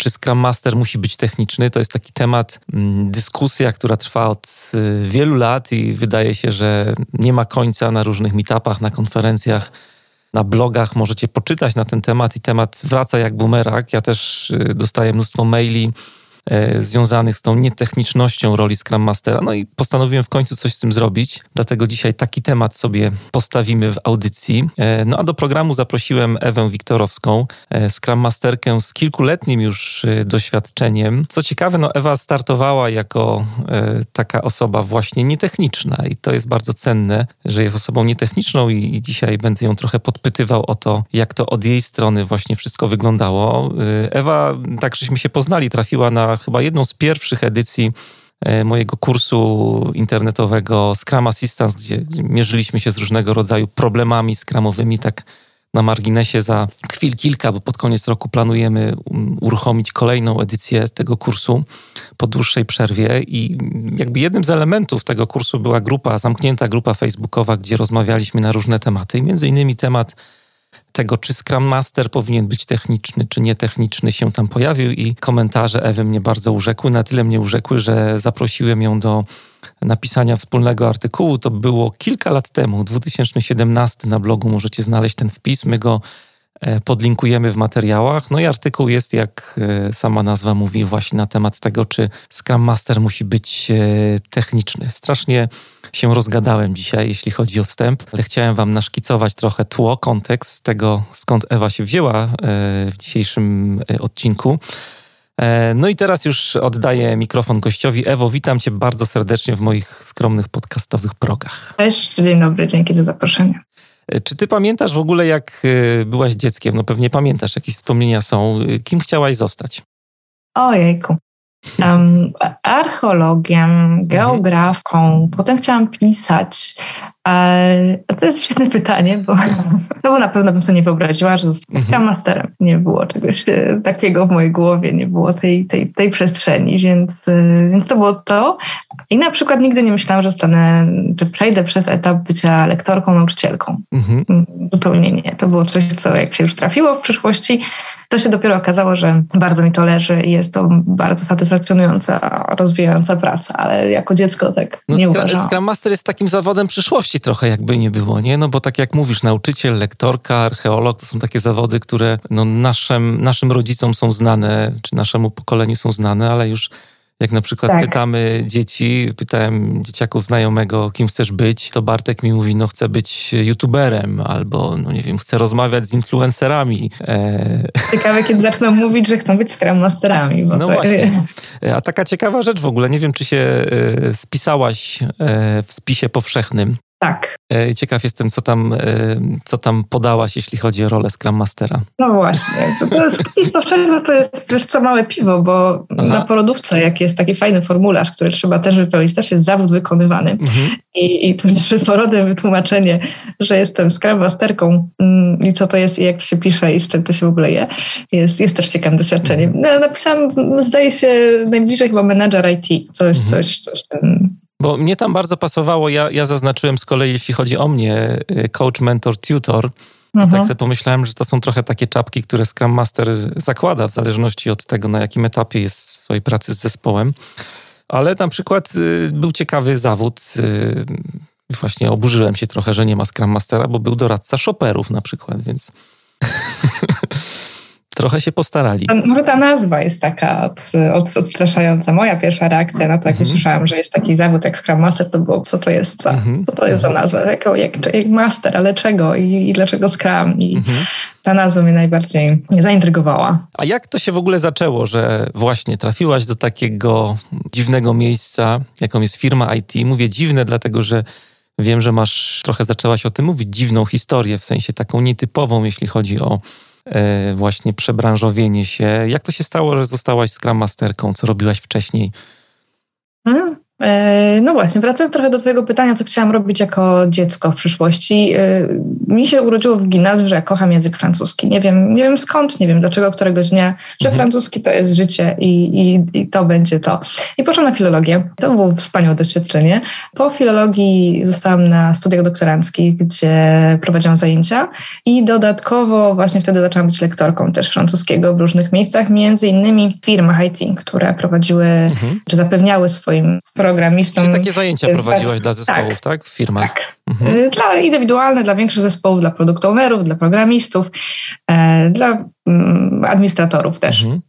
czy Scrum Master musi być techniczny? To jest taki temat, mm, dyskusja, która trwa od y, wielu lat i wydaje się, że nie ma końca na różnych meetupach, na konferencjach, na blogach. Możecie poczytać na ten temat i temat wraca jak bumerang. Ja też y, dostaję mnóstwo maili związanych z tą nietechnicznością roli Scrum Mastera. No i postanowiłem w końcu coś z tym zrobić, dlatego dzisiaj taki temat sobie postawimy w audycji. E, no a do programu zaprosiłem Ewę Wiktorowską, e, Scrum Masterkę z kilkuletnim już doświadczeniem. Co ciekawe, no Ewa startowała jako taka osoba właśnie nietechniczna i to jest bardzo cenne, że jest osobą nietechniczną i dzisiaj będę ją trochę podpytywał o to, jak to od jej strony właśnie wszystko wyglądało. Ewa, tak żeśmy się poznali, trafiła na chyba jedną z pierwszych edycji e, mojego kursu internetowego Scrum Assistance, gdzie mierzyliśmy się z różnego rodzaju problemami scrumowymi, tak na marginesie za chwil kilka, bo pod koniec roku planujemy uruchomić kolejną edycję tego kursu po dłuższej przerwie. I jakby jednym z elementów tego kursu była grupa, zamknięta grupa facebookowa, gdzie rozmawialiśmy na różne tematy. Między innymi temat tego, czy Scrum Master powinien być techniczny, czy nietechniczny, się tam pojawił i komentarze Ewy mnie bardzo urzekły. Na tyle mnie urzekły, że zaprosiłem ją do napisania wspólnego artykułu. To było kilka lat temu, 2017 na blogu możecie znaleźć ten wpis. My go podlinkujemy w materiałach. No i artykuł jest, jak e, sama nazwa mówi, właśnie na temat tego, czy Scrum Master musi być e, techniczny. Strasznie się rozgadałem dzisiaj, jeśli chodzi o wstęp, ale chciałem Wam naszkicować trochę tło, kontekst tego, skąd Ewa się wzięła e, w dzisiejszym e, odcinku. E, no i teraz już oddaję mikrofon gościowi. Ewo, witam Cię bardzo serdecznie w moich skromnych podcastowych progach. Cześć, dzień dobry, dzięki za zaproszenie. Czy ty pamiętasz w ogóle, jak byłaś dzieckiem? No pewnie pamiętasz, jakieś wspomnienia są. Kim chciałaś zostać? Ojejku um, archeologiem, mhm. geografką, potem chciałam pisać. E, to jest świetne pytanie, bo, no bo na pewno bym sobie nie wyobraziła, że zostanę mhm. masterem. Nie było czegoś e, takiego w mojej głowie, nie było tej, tej, tej przestrzeni, więc, e, więc to było to. I na przykład nigdy nie myślałam, że stanę, że przejdę przez etap bycia lektorką, nauczycielką. Mhm. Zupełnie nie. To było coś, co jak się już trafiło w przyszłości, to się dopiero okazało, że bardzo mi to leży i jest to bardzo satysfakcjonująca, rozwijająca praca, ale jako dziecko tak no, nie Scrum, uważałam. Scrum Master jest takim zawodem przyszłości trochę jakby nie było, nie? No bo tak jak mówisz, nauczyciel, lektorka, archeolog to są takie zawody, które no, naszym, naszym rodzicom są znane, czy naszemu pokoleniu są znane, ale już jak na przykład tak. pytamy dzieci, pytałem dzieciaków znajomego, kim chcesz być, to Bartek mi mówi, no chcę być youtuberem, albo no nie wiem, chcę rozmawiać z influencerami. E... Ciekawe, kiedy zaczną mówić, że chcą być Scrum Masterami. no właśnie. A taka ciekawa rzecz w ogóle, nie wiem, czy się e, spisałaś e, w spisie powszechnym. Tak. E, ciekaw jestem, co tam, e, co tam podałaś, jeśli chodzi o rolę Scrum Mastera. No właśnie. To, to jest, to jest wiesz co, małe piwo, bo Aha. na porodówce, jak jest taki fajny formularz, który trzeba też wypełnić, też jest zawód wykonywany. Mhm. I, I przed porodem wytłumaczenie, że jestem Scrum Masterką mm, i co to jest i jak to się pisze i z czym to się w ogóle je, jest, jest też ciekawym doświadczeniem. No, napisałam, zdaje się, najbliżej chyba manager IT. Coś, mhm. coś, coś, bo mnie tam bardzo pasowało, ja, ja zaznaczyłem z kolei, jeśli chodzi o mnie, y, coach, mentor, tutor. Mhm. Tak sobie pomyślałem, że to są trochę takie czapki, które Scrum Master zakłada w zależności od tego, na jakim etapie jest swojej pracy z zespołem. Ale na przykład y, był ciekawy zawód. Y, właśnie oburzyłem się trochę, że nie ma Scrum Mastera, bo był doradca shopperów na przykład, więc trochę się postarali. Może ta nazwa jest taka od, odstraszająca. Moja pierwsza reakcja na to, jak mhm. usłyszałam, że jest taki zawód jak Scrum Master, to było, co to jest za, mhm. co to jest za nazwa? Jak, jak, jak master, ale czego I, i dlaczego Scrum? I mhm. ta nazwa mnie najbardziej nie zaintrygowała. A jak to się w ogóle zaczęło, że właśnie trafiłaś do takiego dziwnego miejsca, jaką jest firma IT? Mówię dziwne, dlatego że Wiem, że masz trochę zaczęłaś o tym mówić, dziwną historię, w sensie taką nietypową, jeśli chodzi o właśnie przebranżowienie się. Jak to się stało, że zostałaś Scrum Masterką? Co robiłaś wcześniej? Hmm. E, no właśnie, wracając trochę do Twojego pytania, co chciałam robić jako dziecko w przyszłości. E, mi się urodziło w gimnazjum, że ja kocham język francuski. Nie wiem, nie wiem skąd, nie wiem dlaczego któregoś dnia, że mhm. francuski to jest życie i, i, i to będzie to. I poszłam na filologię. To było wspaniałe doświadczenie. Po filologii zostałam na studiach doktoranckich, gdzie prowadziłam zajęcia i dodatkowo właśnie wtedy zaczęłam być lektorką też francuskiego w różnych miejscach, między innymi w firmach IT, które prowadziły, mhm. czy zapewniały swoim programistom. Czyli takie zajęcia prowadziłaś dla zespołów, tak? tak? W firmach? Tak. Mhm. Y, dla indywidualnych, dla większych zespołów, dla product ownerów, dla programistów, e, dla mm, administratorów też. Mhm.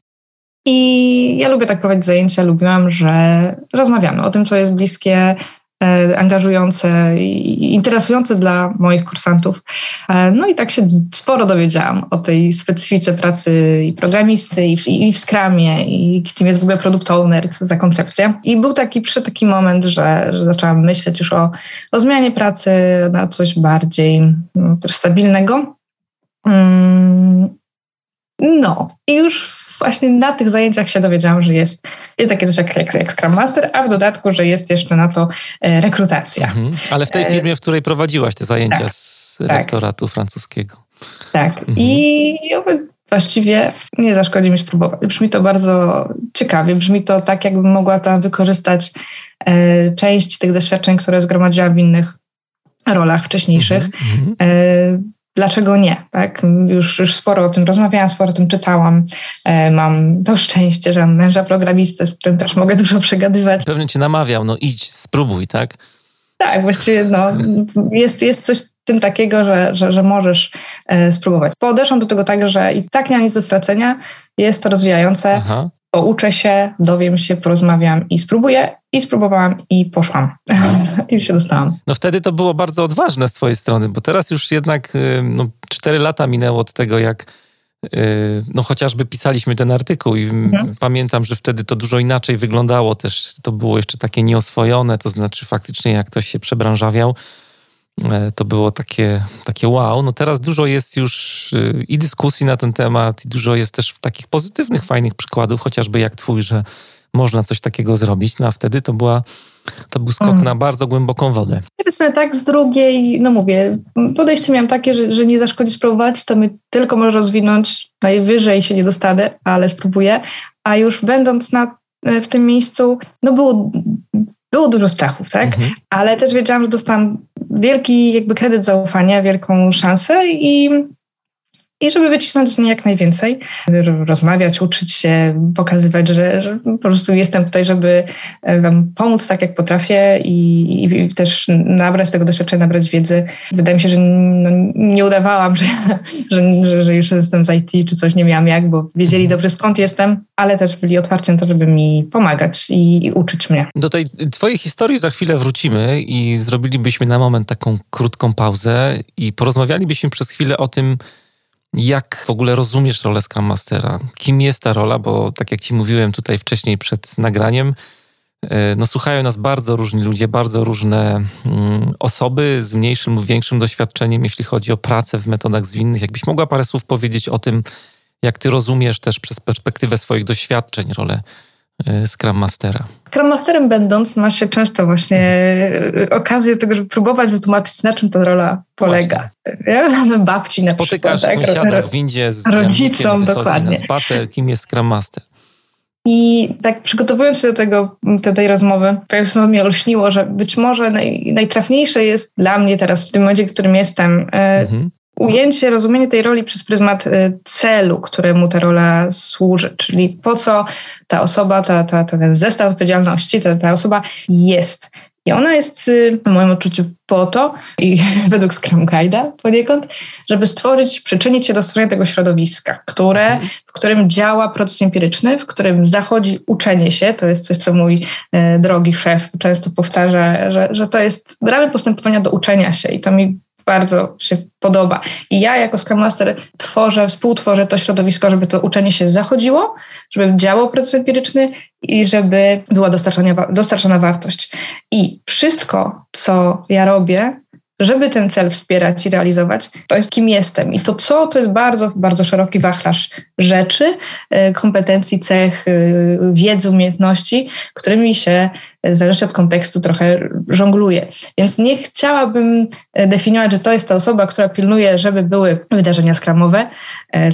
I ja lubię tak prowadzić zajęcia, lubiłam, że rozmawiamy o tym, co jest bliskie angażujące i interesujące dla moich kursantów. E, no i tak się sporo dowiedziałam o tej specyfice pracy i programisty, i w, i w Scrumie, i kim jest w ogóle product owner, co za koncepcja. I był taki przy taki moment, że, że zaczęłam myśleć już o, o zmianie pracy na coś bardziej no, stabilnego. Mm, no i już właśnie na tych zajęciach się dowiedziałam, że jest, jest takie coś jak, jak, Scrum Master, a w dodatku, że jest jeszcze na to e, rekrutacja. Mhm. Ale w tej e, firmie, w której prowadziłaś te zajęcia tak, z tak. rektoratu tak. francuskiego. Tak. Mhm. I właściwie nie zaszkodzi mi spróbować. Brzmi to bardzo ciekawie, brzmi to tak, jakbym mogła tam wykorzystać e, część tych doświadczeń, które zgromadziłam w innych rolach wcześniejszych. Mhm. E, dlaczego nie? Tak? Już, już sporo o tym rozmawiałam, sporo o tym czytałam. E, mam to szczęście, że mam męża programistę, z którym też mogę dużo przegadywać. Pewnie cię namawiał, no idź, spróbuj, tak? Tak, właściwie no, jest, jest coś tym takiego, że, że, że możesz e, spróbować. Podeszłam do tego tak, że i tak nie ma nic do stracenia, jest to rozwijające. Aha pouczę się, dowiem się, porozmawiam i spróbuję. I spróbowałam i poszłam. I się dostałam. No wtedy to było bardzo odważne z twojej strony, bo teraz już jednak y, no, 4 lata minęło od tego, jak y, no chociażby pisaliśmy ten artykuł i mhm. pamiętam, że wtedy to dużo inaczej wyglądało też. To było jeszcze takie nieoswojone, to znaczy faktycznie jak ktoś się przebranżawiał, to było takie, takie wow. No teraz dużo jest już y, i dyskusji na ten temat, i dużo jest też takich pozytywnych, fajnych przykładów, chociażby jak twój, że można coś takiego zrobić. No a wtedy to była to był skok mm. na bardzo głęboką wodę. Jasne, tak. Z drugiej, no mówię, podejście miałam takie, że, że nie zaszkodzi spróbować, to my tylko może rozwinąć, najwyżej się nie dostanę, ale spróbuję. A już będąc na, w tym miejscu, no było było dużo strachów, tak? Mhm. Ale też wiedziałam, że dostałam wielki jakby kredyt zaufania, wielką szansę i i żeby wycisnąć z niej jak najwięcej, rozmawiać, uczyć się, pokazywać, że, że, po prostu jestem tutaj, żeby e, Wam pomóc tak, jak potrafię i, i też nabrać tego doświadczenia, nabrać wiedzy. Wydaje mi się, że no, nie udawałam, że, że, że, już jestem z IT czy coś, nie miałam jak, bo wiedzieli dobrze skąd jestem, ale też byli otwarci na to, żeby mi pomagać i, i uczyć mnie. Do tej Twojej historii za chwilę wrócimy i zrobilibyśmy na moment taką krótką pauzę i porozmawialibyśmy przez chwilę o tym, jak w ogóle rozumiesz rolę Scrum Mastera? Kim jest ta rola? Bo tak jak ci mówiłem tutaj wcześniej przed nagraniem, e, no słuchają nas bardzo różni ludzie, bardzo różne mm, osoby z mniejszym lub większym doświadczeniem, jeśli chodzi o pracę w metodach zwinnych. Jakbyś mogła parę słów powiedzieć o tym, jak ty rozumiesz też przez perspektywę swoich doświadczeń rolę Scrum Mastera? Scrum Masterem będąc ma się często właśnie e, okazję tego, żeby próbować wytłumaczyć, na czym ta rola polega. Ja? Babci na Spotykasz przykład. Spotykasz sąsiada w windzie z rodzicom, dokładnie. na spacer, kim jest Scrum Master. I tak przygotowując się do tego, do tej rozmowy, pewnie mi olśniło, że być może naj, najtrafniejsze jest dla mnie teraz, w tym momencie, w którym jestem, e, mhm ujęcie, rozumienie tej roli przez pryzmat y, celu, któremu ta rola służy, czyli po co ta osoba, ta, ta, ten zestaw odpowiedzialności, ta, ta osoba jest. I ona jest y, w moim odczuciu po to, i według Scrum Guide'a poniekąd, żeby stworzyć, przyczynić się do stworzenia tego środowiska, które, mhm. w którym działa proces empiryczny, w którym zachodzi uczenie się. To jest coś, co mój e, drogi szef często powtarza, że, że to jest ramy postępowania do uczenia się i to mi bardzo się podoba. I ja jako Scrum Master tworzę, współtworzę to środowisko, żeby to uczenie się zachodziło, żeby działał proces empiryczny i żeby była dostarczana, dostarczana wartość. I wszystko, co ja robię, żeby ten cel wspierać i realizować, to jest kim jestem. I to co, to jest bardzo, bardzo szeroki wachlarz rzeczy, e, kompetencji, cech, e, wiedzy, umiejętności, którymi się w zależności od kontekstu trochę żongluje. Więc nie chciałabym definiować, że to jest ta osoba, która pilnuje, żeby były wydarzenia skramowe,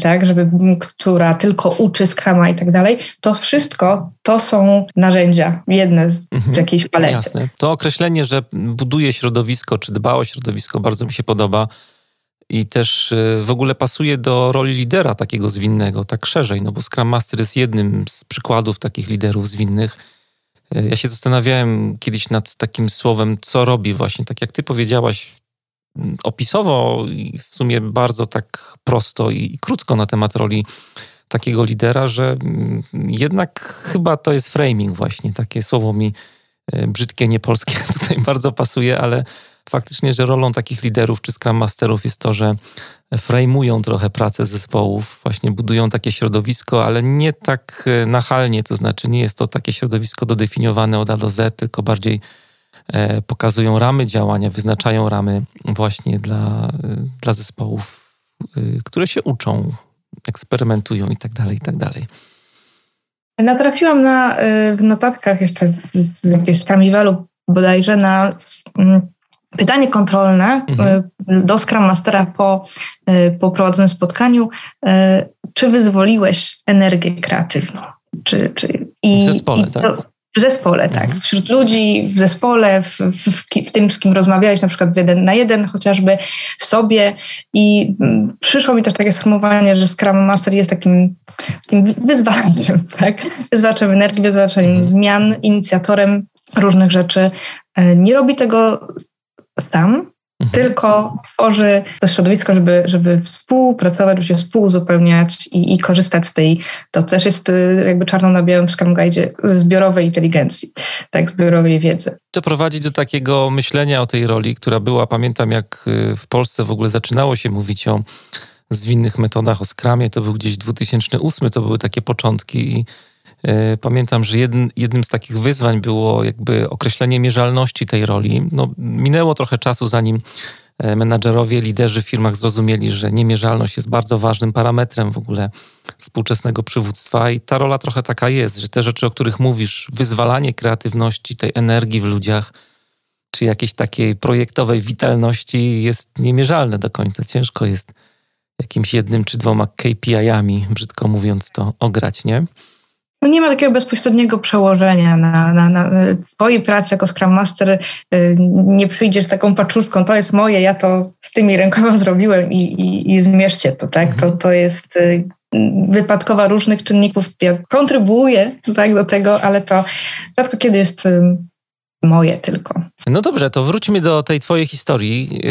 tak, żeby, która tylko uczy skrama i tak dalej. To wszystko to są narzędzia, jedne z, mhm, z jakiejś palety. Jasne. To określenie, że buduje środowisko, czy dba o środowisko, bardzo mi się podoba. I też y, w ogóle pasuje do roli lidera takiego zwinnego, tak szerzej, no bo Scrum Master jest jednym z przykładów takich liderów zwinnych. Y, ja się zastanawiałem kiedyś nad takim słowem, co robi właśnie, tak jak ty powiedziałaś, mm, opisowo i w sumie bardzo tak prosto i krótko na temat roli takiego lidera, że mm, jednak chyba to jest framing właśnie, takie słowo mi e, brzydkie, niepolskie tutaj bardzo pasuje, ale faktycznie, że rolą takich liderów czy Scrum Masterów jest to, że framują trochę pracę zespołów, właśnie budują takie środowisko, ale nie tak e, nachalnie, to znaczy nie jest to takie środowisko dodefiniowane od A do Z, tylko bardziej e, pokazują ramy działania, wyznaczają ramy właśnie dla, dla zespołów, które się uczą eksperymentują i tak dalej, i tak dalej. Natrafiłam na, w notatkach jeszcze z, z jakiegoś Scramivalu bodajże na mm, pytanie kontrolne mhm. Y, do Scrum Mastera po, y, po prowadzonym spotkaniu. Czy wyzwoliłeś energię kreatywną? Czy, czy, i, w zespole, i to, tak? W zespole, tak. Mhm. Wśród ludzi, w zespole, w, w, w, tym, z kim rozmawiałeś, na przykład jeden na jeden, chociażby w sobie. I mm, przyszło mi też takie sformułowanie, że Scrum Master jest takim, takim wyzwaniem, tak? Wyzwaczem energii, wyzwaczem mhm. zmian, inicjatorem różnych rzeczy. E, nie robi tego sam, Mhm. tylko tworzy to środowisko, żeby, żeby współpracować, żeby się współuzupełniać i, i korzystać z tej, to też jest y, jakby czarno na białym w Scrum Guide ze zbiorowej inteligencji, tak, zbiorowej wiedzy. To prowadzi do takiego myślenia o tej roli, która była, pamiętam jak y, w Polsce w ogóle zaczynało się mówić o zwinnych metodach, o Scrumie, to był gdzieś 2008, to były takie początki i Pamiętam, że jedn, jednym z takich wyzwań było jakby określenie mierzalności tej roli. No, minęło trochę czasu, zanim e, menadżerowie, liderzy w firmach zrozumieli, że niemierzalność jest bardzo ważnym parametrem w ogóle współczesnego przywództwa i ta rola trochę taka jest, że te rzeczy, o których mówisz, wyzwalanie kreatywności, tej energii w ludziach, czy jakiejś takiej projektowej witalności jest niemierzalne do końca. Ciężko jest jakimś jednym czy dwoma KPI-ami, brzydko mówiąc, to ograć, nie? No nie ma takiego bezpośredniego przełożenia na, na, na twojej pracy jako Scrum Master. Y, nie przyjdziesz taką paczuszką, to jest moje, ja to z tymi rękoma zrobiłem i, i, i zmierzcie to, tak? To, to jest y, wypadkowa różnych czynników. Ja kontrybuję tak, do tego, ale to rzadko kiedy jest moje tylko. No dobrze, to wróćmy do tej twojej historii.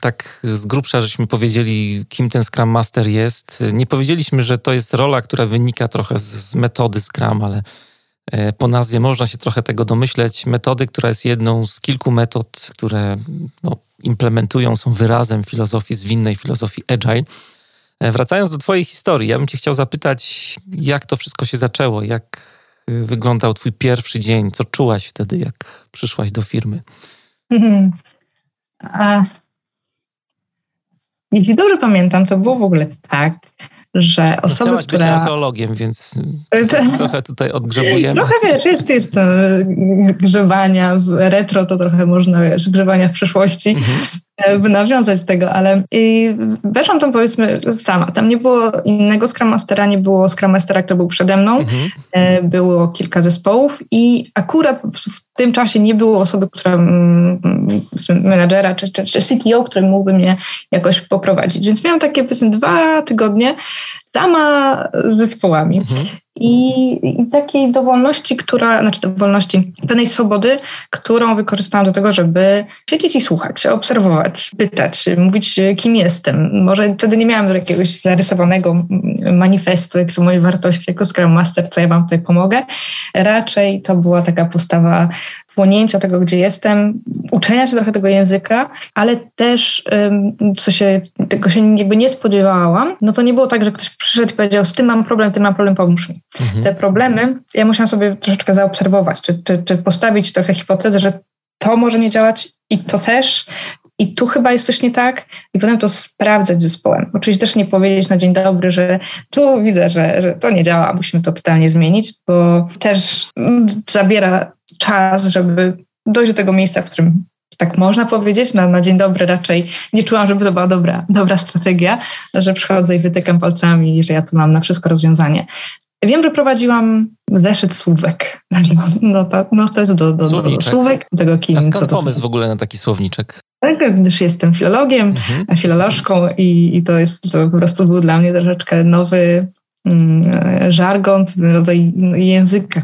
Tak z grubsza żeśmy powiedzieli, kim ten Scrum Master jest. Nie powiedzieliśmy, że to jest rola, która wynika trochę z, metody Scrum, ale e, po nazwie można się trochę tego domyśleć. Metody, która jest jedną z kilku metod, które no, implementują, są wyrazem filozofii zwinnej, filozofii agile. E, wracając do twojej historii, ja bym cię chciał zapytać, jak to wszystko się zaczęło, jak wyglądał twój pierwszy dzień? Co czułaś wtedy, jak przyszłaś do firmy? A, jeśli dobrze pamiętam, to było w ogóle tak, że no, osoby, Chciałaś która... być archeologiem, więc trochę tutaj odgrzebujemy. Trochę wiesz, jest, jest to grzebania, retro to trochę można, wiesz, grzebania w przeszłości. Mhm. E, nawiązać tego, ale i weszłam tam powiedzmy sama. Tam nie było innego Scrum Mastera, nie było Scrum Mastera, który był przede mną. Mhm. E, było kilka zespołów i akurat w tym czasie nie było osoby, która mm, menadżera czy, czy, czy CTO, który mógłby mnie jakoś poprowadzić. Więc miałam takie powiedzmy dwa tygodnie sama z zespołami. Mhm. I, I, takiej dowolności, która, znaczy dowolności, pewnej swobody, którą wykorzystałam do tego, żeby siedzieć i słuchać, obserwować, pytać, mówić, kim jestem. Może wtedy nie miałam jakiegoś zarysowanego manifestu, jak są moje wartości jako Scrum Master, co ja wam tutaj pomogę. Raczej to była taka postawa wchłonięcia tego, gdzie jestem, uczenia się trochę tego języka, ale też, co się, tego się jakby nie spodziewałam, no to nie było tak, że ktoś przyszedł i powiedział, z tym mam problem, tym mam problem, pomóż mi. Mhm. Te problemy ja musiałam sobie troszeczkę zaobserwować, czy, czy, czy postawić trochę hipotezę, że to może nie działać i to też, i tu chyba jest coś nie tak i potem to sprawdzać z zespołem. Oczywiście też nie powiedzieć na dzień dobry, że tu widzę, że, że to nie działa, musimy to totalnie zmienić, bo też zabiera czas, żeby dojść do tego miejsca, w którym tak można powiedzieć, na, na dzień dobry raczej nie czułam, żeby to była dobra, dobra strategia, że przychodzę i wytykam palcami i że ja tu mam na wszystko rozwiązanie. Wiem, że prowadziłam zeszyt słówek. No, no, to, no to jest do, do, do słówek, tego kim. A skąd pomysł w ogóle na taki słowniczek? Tak, gdyż jestem filologiem, mhm. filolożką i, i to jest to po prostu był dla mnie troszeczkę nowy mm, żargon, rodzaj języka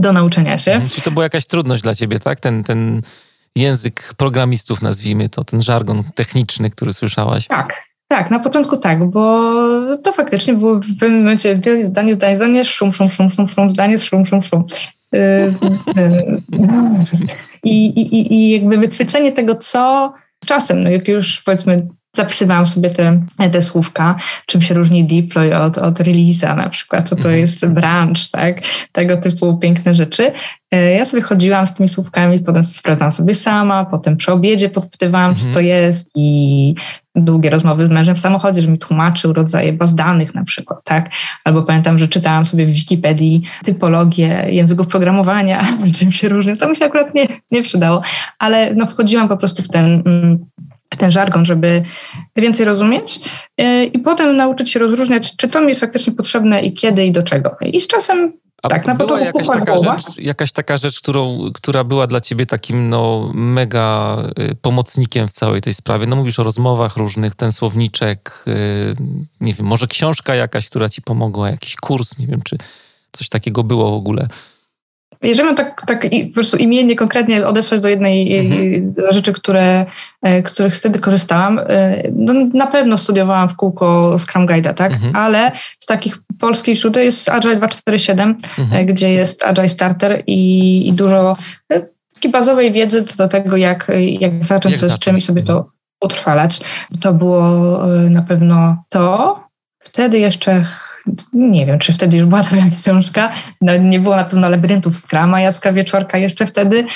do nauczenia się. Mhm. Czy to była jakaś trudność dla ciebie, tak? Ten, ten język programistów, nazwijmy to, ten żargon techniczny, który słyszałaś? Tak, tak, na początku tak, bo to faktycznie było w pewnym momencie zdanie, zdanie, zdanie, szum, szum, szum, szum, szum, zdanie, szum, szum, szum. Y, y, I, i, I jakby wychwycenie tego, co z czasem, no jak już powiedzmy zapisywałam sobie te, te słówka, czym się różni deploy od, od release'a na przykład, co to mhm. jest branch, tak? Tego typu piękne rzeczy. E, ja sobie chodziłam z tymi słówkami, potem sprawdzałam sobie sama, potem przy obiedzie podpytywałam, co to mhm. jest i długie rozmowy z mężem w samochodzie, że mi tłumaczył rodzaje baz danych na przykład, tak? Albo pamiętam, że czytałam sobie w Wikipedii typologię języków programowania, czym się różni. To mi się akurat nie, nie przydało, ale no wchodziłam po prostu w ten mm, ten żargon, żeby więcej rozumieć e, i potem nauczyć się rozróżniać, czy to mi jest faktycznie potrzebne i kiedy i do czego. I z czasem a tak, na była jakaś taka, rzecz, jakaś taka rzecz, którą, która była dla ciebie takim no, mega y, pomocnikiem w całej tej sprawie? No mówisz o rozmowach różnych, ten słowniczek, y, nie wiem, może książka jakaś, która ci pomogła, jakiś kurs, nie wiem, czy coś takiego było w ogóle jeżeli mam tak, tak po prostu imiennie, konkretnie odesłać do jednej mhm. rzeczy, które, e, których wtedy korzystałam, e, no na pewno studiowałam w kółko Scrum Guide'a, tak? Mhm. Ale z takich polskich źródeł jest Agile 247, e, mhm. gdzie jest Agile Starter i, i dużo takiej bazowej wiedzy do tego, jak, jak zacząć jak z czym i sobie to utrwalać. To było na pewno to. Wtedy jeszcze nie wiem, czy wtedy już była jakaś książka. No, nie było na pewno labiryntów Skrama Jacka Wieczorka jeszcze wtedy,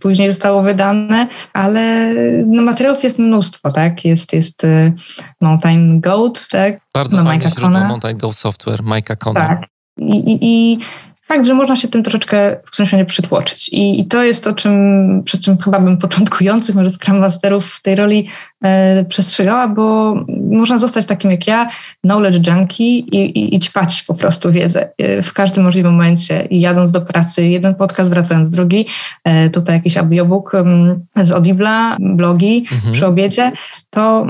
później zostało wydane, ale no, materiałów jest mnóstwo, tak? Jest, jest y, Mountain Goat, tak? Bardzo no, fajne źródło Mountain Goat Software, Mike'a Kona. Tak. I, i, i fakt, że można się tym troszeczkę w którymś momencie przytłoczyć. I, I, to jest to, czym, przed czym chyba bym początkujących, może Scrum Masterów w tej roli e, przestrzegała, bo można zostać takim jak ja, knowledge junkie i, i, i ćpać po prostu wiedzę e, w każdym możliwym momencie. I jadąc do pracy, jeden podcast, wracając drugi, e, tutaj jakiś audiobook z Audibla, blogi mhm. przy obiedzie, to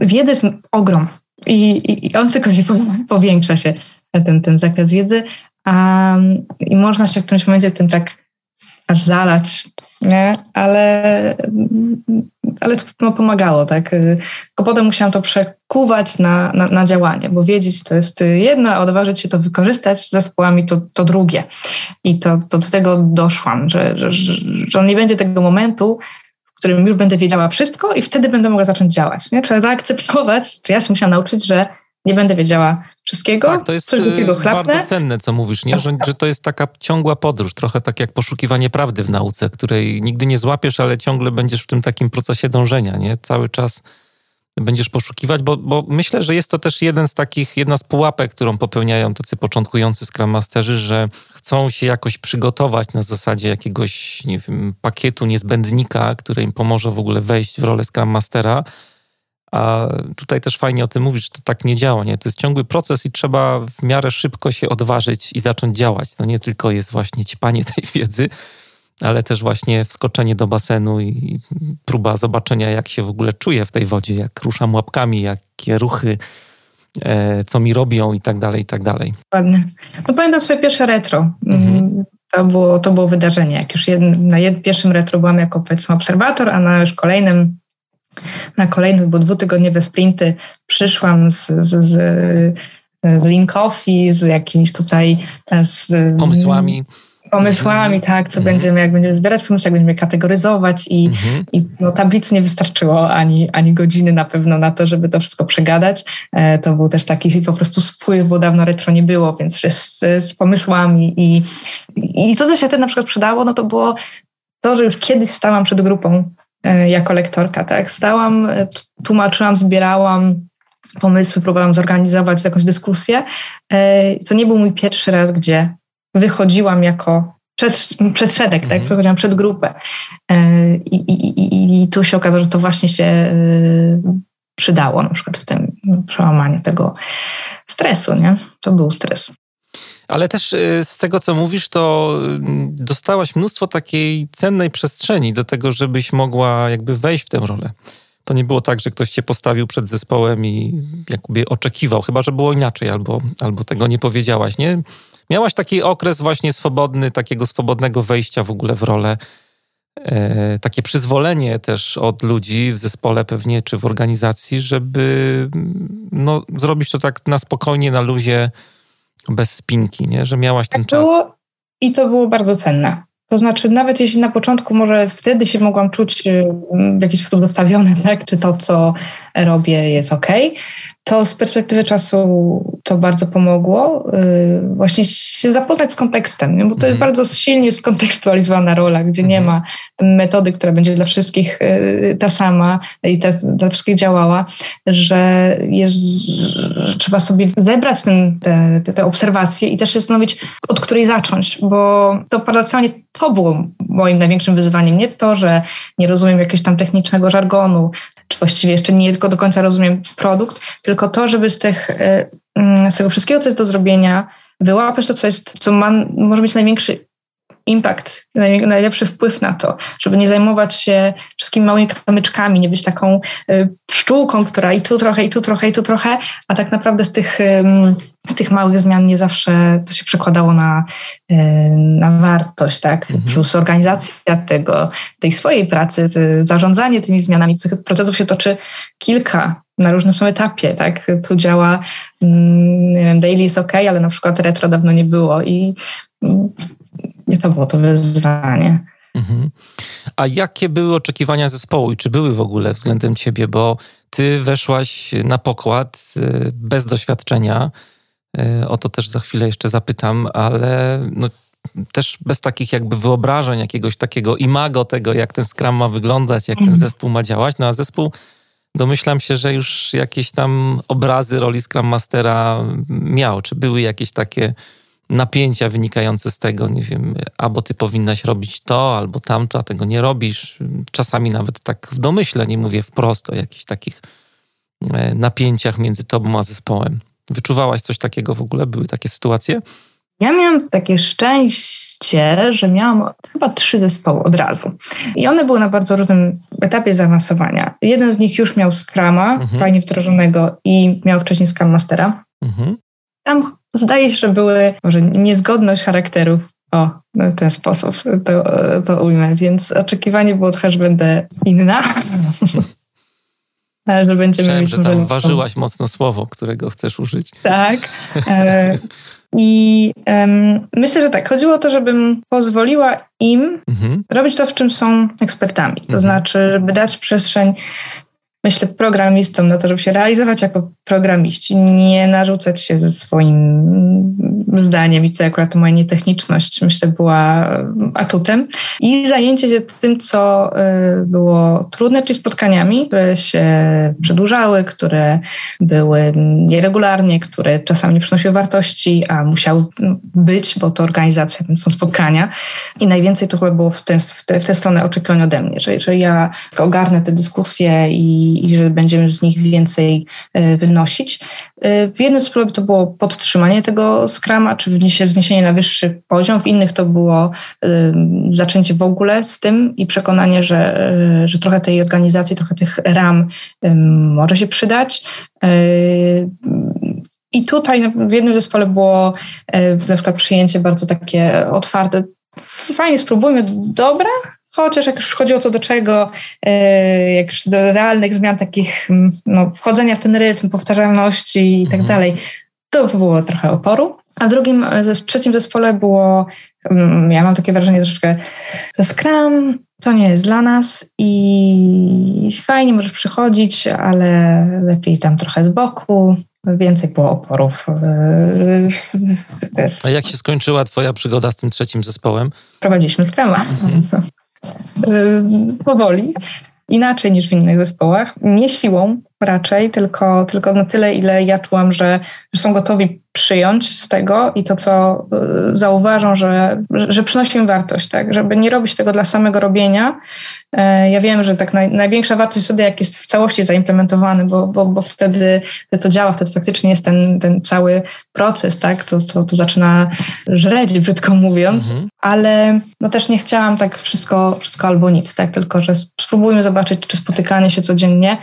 wiedzy jest ogrom. I, i, on tylko się powiększa się, ten, ten zakres wiedzy, Um, I można się w którymś momencie tym tak aż zalać, nie? Ale, ale to no, pomagało, tak? Tylko potem musiałam to przekuwać na, na, na, działanie, bo wiedzieć to jest jedno, a odważyć się to wykorzystać z zespołami to, to drugie. I to, to do tego doszłam, że, że, że on nie będzie tego momentu, w którym już będę wiedziała wszystko i wtedy będę mogła zacząć działać. Nie? Trzeba zaakceptować, czy ja się musiałam nauczyć, że nie będę wiedziała wszystkiego. Tak, to jest e, bardzo cenne, co mówisz, nie? Że, że to jest taka ciągła podróż, trochę tak jak poszukiwanie prawdy w nauce, której nigdy nie złapiesz, ale ciągle będziesz w tym takim procesie dążenia, nie? Cały czas będziesz poszukiwać, bo, bo myślę, że jest to też jeden z takich, jedna z pułapek, którą popełniają tacy początkujący Scrum Masterzy, że chcą się jakoś przygotować na zasadzie jakiegoś, nie wiem, pakietu niezbędnika, który im pomoże w ogóle wejść w rolę Scrum Mastera, a tutaj też fajnie o tym mówisz, że to tak nie działa. Nie? To jest ciągły proces i trzeba w miarę szybko się odważyć i zacząć działać. To nie tylko jest właśnie ćpanie tej wiedzy, ale też właśnie wskoczenie do basenu i próba zobaczenia, jak się w ogóle czuję w tej wodzie, jak ruszam łapkami, jakie ruchy, e, co mi robią i tak dalej, i tak dalej. Ładnie. No pamiętam swoje pierwsze retro. Mhm. To, było, to było wydarzenie. Jak już na pierwszym retro byłam jako powiedzmy obserwator, a na już kolejnym na kolejne, bo dwutygodniowe sprinty przyszłam z, z, z, z linkowi, z jakimiś tutaj z, pomysłami. Pomysłami, tak, co mhm. będziemy, jak będziemy zbierać pomysły, jak będziemy kategoryzować i, mhm. i no, tablic nie wystarczyło ani, ani godziny na pewno na to, żeby to wszystko przegadać. E, to był też taki po prostu spływ, bo dawno retro nie było, więc z, z pomysłami i, i to, co się wtedy na przykład przydało, no to było to, że już kiedyś stałam przed grupą jako lektorka, tak. Stałam, tłumaczyłam, zbierałam pomysły, próbowałam zorganizować jakąś dyskusję. To nie był mój pierwszy raz, gdzie wychodziłam jako przed, przed szereg, tak? Mhm. Przechodziłam przed grupę. I, i, i, I tu się okazało, że to właśnie się przydało na przykład w tym przełamaniu tego stresu, nie? To był stres. Ale też y, z tego, co mówisz, to y, dostałaś mnóstwo takiej cennej przestrzeni do tego, żebyś mogła jakby wejść w tę rolę. To nie było tak, że ktoś cię postawił przed zespołem i jakby oczekiwał, chyba że było inaczej, albo, albo tego nie powiedziałaś, nie? Miałaś taki okres właśnie swobodny, takiego swobodnego wejścia w ogóle w rolę, e, takie przyzwolenie też od ludzi w zespole pewnie, czy w organizacji, żeby no, zrobić to tak na spokojnie, na luzie, bez spinki, nie? że miałaś ten tak czas. Było I to było bardzo cenne. To znaczy, nawet jeśli na początku może wtedy się mogłam czuć y, w jakiś sposób zostawiony, tak? czy to, co robię, jest ok, to z perspektywy czasu to bardzo pomogło. Y, właśnie się zapoznać z kontekstem, nie? bo to jest mhm. bardzo silnie skontekstualizowana rola, gdzie nie mhm. ma metody, która będzie dla wszystkich y, ta sama i ta, dla wszystkich działała, że, jest, że trzeba sobie zebrać ten, te, te, obserwacje i też się zastanowić, od której zacząć, bo to paradoksalnie to było moim największym wyzwaniem. Nie to, że nie rozumiem jakiegoś tam technicznego żargonu, czy właściwie jeszcze nie tylko do końca rozumiem produkt, tylko to, żeby z, tych, y, mm, z tego wszystkiego, co jest do zrobienia, wyłapać to, co jest, co ma, może mieć największy impact, najlepszy wpływ na to, żeby nie zajmować się wszystkimi małymi kamyczkami, nie być taką y, pszczółką, która i tu trochę, i tu trochę, i tu trochę, a tak naprawdę z tych, z tych małych zmian nie zawsze to się przekładało na, y, na wartość, tak? Mhm. Plus organizacja tego, tej swojej pracy, zarządzanie tymi zmianami, tych procesów się toczy kilka na różnym są etapie, tak? Tu działa, mm, nie wiem, daily jest ok, ale na przykład retro dawno nie było i mm, nie to było to wyzwanie. Mhm. A jakie były oczekiwania zespołu i czy były w ogóle względem ciebie? Bo ty weszłaś na pokład y, bez doświadczenia. Y, o to też za chwilę jeszcze zapytam, ale no, też bez takich jakby wyobrażeń, jakiegoś takiego imago tego, jak ten Scrum ma wyglądać, jak ten mhm. zespół ma działać. No a zespół domyślam się, że już jakieś tam obrazy roli Scrum Mastera miał. Czy były jakieś takie napięcia wynikające z tego, nie wiem, albo ty powinnaś robić to, albo tamto, a tego nie robisz. Czasami nawet tak w domyśle, nie mówię wprost o jakichś takich e, napięciach między tobą a zespołem. Wyczuwałaś coś takiego w ogóle? Były takie sytuacje? Ja miałam takie szczęście, że miałam chyba trzy zespoły od razu. I one były na bardzo różnym etapie zaawansowania. Jeden z nich już miał Scrama, mhm. fajnie wdrożonego i miał wcześniej Scrum Mastera. Mhm. Tam zdaje się, że były może niezgodność charakterów. O, w ten sposób to, to ujmę. Więc oczekiwanie było trochę, że będę inna. Ale że będziemy Myślałem, że tam ważyłaś mocno słowo, którego chcesz użyć. Tak. I um, myślę, że tak. Chodziło o to, żebym pozwoliła im mhm. robić to, w czym są ekspertami. To mhm. znaczy, żeby dać przestrzeń myślę, programistom na to, żeby się realizować jako programiści, nie narzucać się swoim zdaniem i tutaj akurat moja nietechniczność myślę była atutem. I zajęcie się tym, co y, było trudne, czyli spotkaniami, które się przedłużały, które były nieregularnie, które czasami nie przynosiły wartości, a musiały być, bo to organizacja, więc są spotkania. I najwięcej to chyba było w tę w te, w te stronę oczekiwań ode mnie, że, że ja ogarnę te dyskusje i i, że będziemy z nich więcej e, wynosić. E, w jednym sposobie to było podtrzymanie tego skrama, czy wzniesienie na wyższy poziom, w innych to było e, zaczęcie w ogóle z tym i przekonanie, że, że trochę tej organizacji, trochę tych ram może się przydać. I tutaj w jednym zespole było na przykład przyjęcie bardzo takie otwarte. Fajnie, spróbujmy, dobra, Chociaż jak już wchodziło co do czego, e, jak już do realnych zmian takich, no, wchodzenia w ten rytm, powtarzalności i tak mhm. dalej, to było trochę oporu. A w drugim, w trzecim zespole było, ja mam takie wrażenie troszeczkę, że Scrum to nie jest dla nas i fajnie możesz przychodzić, ale lepiej tam trochę z boku, więcej było oporów. A jak się skończyła twoja przygoda z tym trzecim zespołem? Prowadziliśmy Scruma. Mhm. Y, powoli. inaczej niż w innych zespołach. Nie siłą raczej, tylko, tylko na tyle, ile ja czułam, że, że są gotowi przyjąć z tego i to, co y, zauważą, że, że przynosi im wartość, tak? Żeby nie robić tego dla samego robienia. E, ja wiem, że tak naj, największa wartość wtedy, jak jest w całości zaimplementowany, bo, bo, bo wtedy to działa, wtedy faktycznie jest ten, ten cały proces, tak? To, to, to zaczyna żreć, brzydko mówiąc, mhm. ale no też nie chciałam tak wszystko, wszystko albo nic, tak? Tylko, że spróbujmy zobaczyć, czy spotykanie się codziennie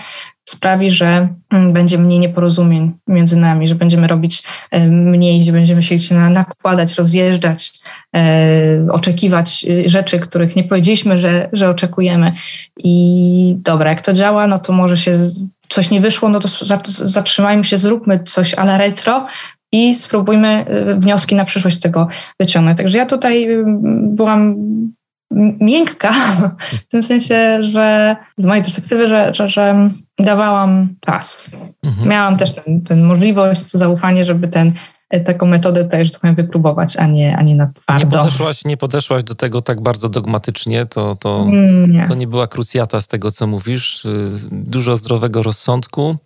sprawi, że mm, będzie mniej nieporozumień między nami, że będziemy robić e, mniej, że będziemy się nakładać, rozjeżdżać, e, oczekiwać e, rzeczy, których nie powiedzieliśmy, że, że oczekujemy. I dobra, jak to działa, no to może się coś nie wyszło, no to zatrzymajmy się, zróbmy coś ala retro, i spróbujmy wnioski na przyszłość tego wyciągnąć. Także ja tutaj byłam miękka, w tym sensie, że z mojej perspektywy, że, że, że dawałam czas. Mhm. Miałam też tę możliwość, zaufanie, żeby ten, taką metodę też tak wypróbować, a nie, a nie na twardo. Nie podeszłaś, nie podeszłaś do tego tak bardzo dogmatycznie, to, to, nie. to nie była krucjata z tego, co mówisz. Dużo zdrowego rozsądku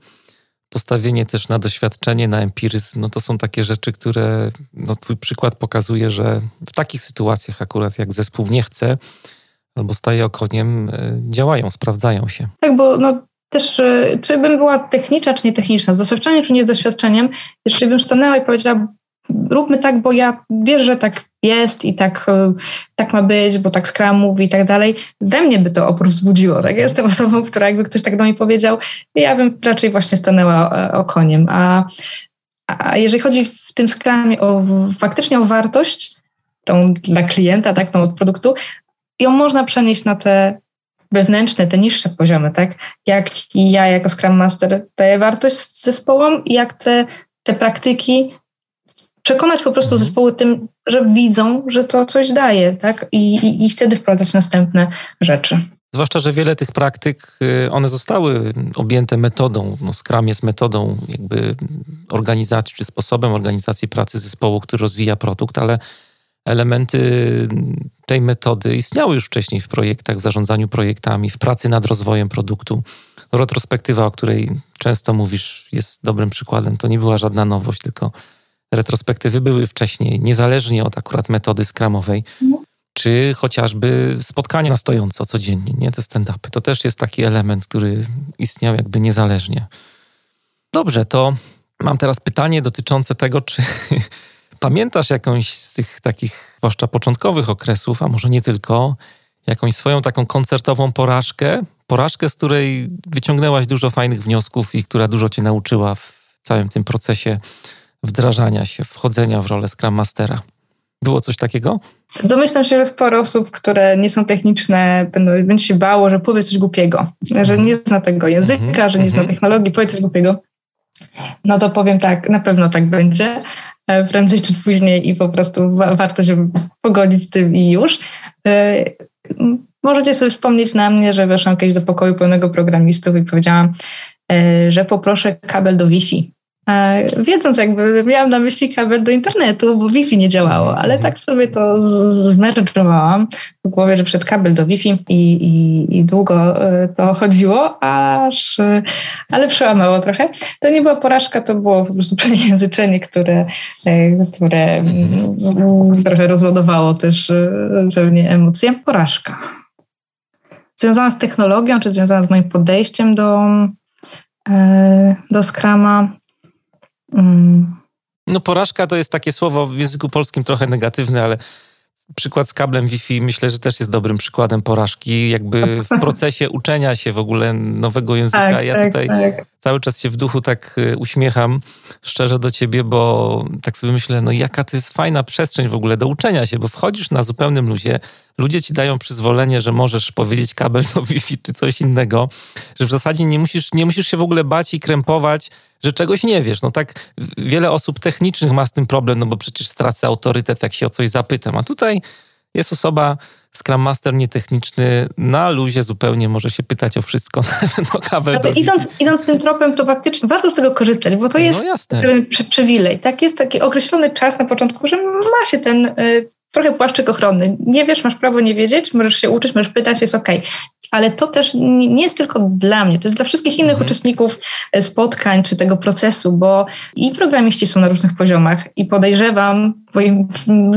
postawienie też na doświadczenie, na empiryzm, no to są takie rzeczy, które no twój przykład pokazuje, że w takich sytuacjach akurat jak zespół nie chce albo staje okoniem, e, działają, sprawdzają się. Tak, bo no też, e, czy bym była techniczna, czy nietechniczna, z doświadczeniem, czy nie z doświadczeniem, jeśli bym stanęła i powiedziała, róbmy tak, bo ja wierzę, że tak jest i tak, e, tak ma być, bo tak Scrum mówi i tak dalej, we mnie by to opór wzbudziło. Tak? Jestem osobą, która jakby ktoś tak do mnie powiedział, ja bym raczej właśnie stanęła e, okoniem. A, a jeżeli chodzi w tym Scrumie o, faktycznie o wartość, tą dla klienta, tak, tą od produktu, ją można przenieść na te wewnętrzne, te niższe poziomy, tak? Jak ja jako Scrum Master daję wartość zespołom i jak te, te praktyki przekonać po prostu mhm. zespoły tym, że widzą, że to coś daje, tak? I, i, i wtedy wprowadzać następne rzeczy. Zwłaszcza, że wiele tych praktyk, y, one zostały objęte metodą. No, Scrum jest metodą jakby organizacji, czy sposobem organizacji pracy zespołu, który rozwija produkt, ale elementy tej metody istniały już wcześniej w projektach, w zarządzaniu projektami, w pracy nad rozwojem produktu. Retrospektywa, o której często mówisz, jest dobrym przykładem. To nie była żadna nowość, tylko retrospektywy były wcześniej, niezależnie od akurat metody skramowej, no. czy chociażby spotkania na stojąco codziennie, nie te stand-upy. To też jest taki element, który istniał jakby niezależnie. Dobrze, to mam teraz pytanie dotyczące tego, czy pamiętasz jakąś z tych takich, zwłaszcza początkowych okresów, a może nie tylko, jakąś swoją taką koncertową porażkę, porażkę, z której wyciągnęłaś dużo fajnych wniosków i która dużo cię nauczyła w całym tym procesie wdrażania się, wchodzenia w rolę Scrum Mastera. Było coś takiego? Domyślam się, że sporo osób, które nie są techniczne, będą, będzie się bało, że powie coś głupiego, że mhm. nie zna tego języka, mm-hmm. że nie zna mhm. technologii, powie coś głupiego. No to powiem tak, na pewno tak będzie, e, prędzej czy później i po prostu warto się pogodzić z tym i już. E, możecie sobie wspomnieć na mnie, że weszłam kiedyś do pokoju pełnego programistów i powiedziałam, e, że poproszę kabel do Wi-Fi. Wiedząc jakby, miałam na myśli kabel do internetu, bo Wi-Fi nie działało, ale tak sobie to zmerdżowałam w głowie, że przed kabel do Wi-Fi i, i, i długo e, to chodziło, aż, ale przełamało trochę. To nie była porażka, to było po prostu przejęzyczenie, które, e, które mm, trochę rozładowało też e, pewnie emocje. Porażka. Związana z technologią, czy związana z moim podejściem do, do Scrama, Mm. No porażka to jest takie słowo w języku polskim trochę negatywne, ale przykład z kablem Wi-Fi myślę, że też jest dobrym przykładem porażki. Jakby w procesie uczenia się w ogóle nowego języka. Tak, ja tak, tutaj tak. Cały czas się w duchu tak y, uśmiecham szczerze do ciebie, bo tak sobie myślę, no jaka to jest fajna przestrzeń w ogóle do uczenia się, bo wchodzisz na zupełnym luzie, ludzie ci dają przyzwolenie, że możesz powiedzieć kabel do Wi-Fi czy coś innego, że w zasadzie nie musisz, nie musisz się w ogóle bać i krępować, że czegoś nie wiesz. No tak wiele osób technicznych ma z tym problem, no bo przecież stracę autorytet, jak się o coś zapytam. A tutaj jest osoba, Scrum Master nietechniczny, na luzie zupełnie może się pytać o wszystko. no, kabel no idąc, idąc tym tropem, to faktycznie warto z tego korzystać, bo to no jest no przywilej. Tak, jest taki określony czas na początku, że ma się ten y, trochę płaszczyk ochronny. Nie wiesz, masz prawo nie wiedzieć, możesz się uczyć, możesz pytać, jest ok. ale to też nie jest tylko dla mnie, to jest dla wszystkich innych mhm. uczestników e, spotkań czy tego procesu, bo i programiści są na różnych poziomach i podejrzewam moim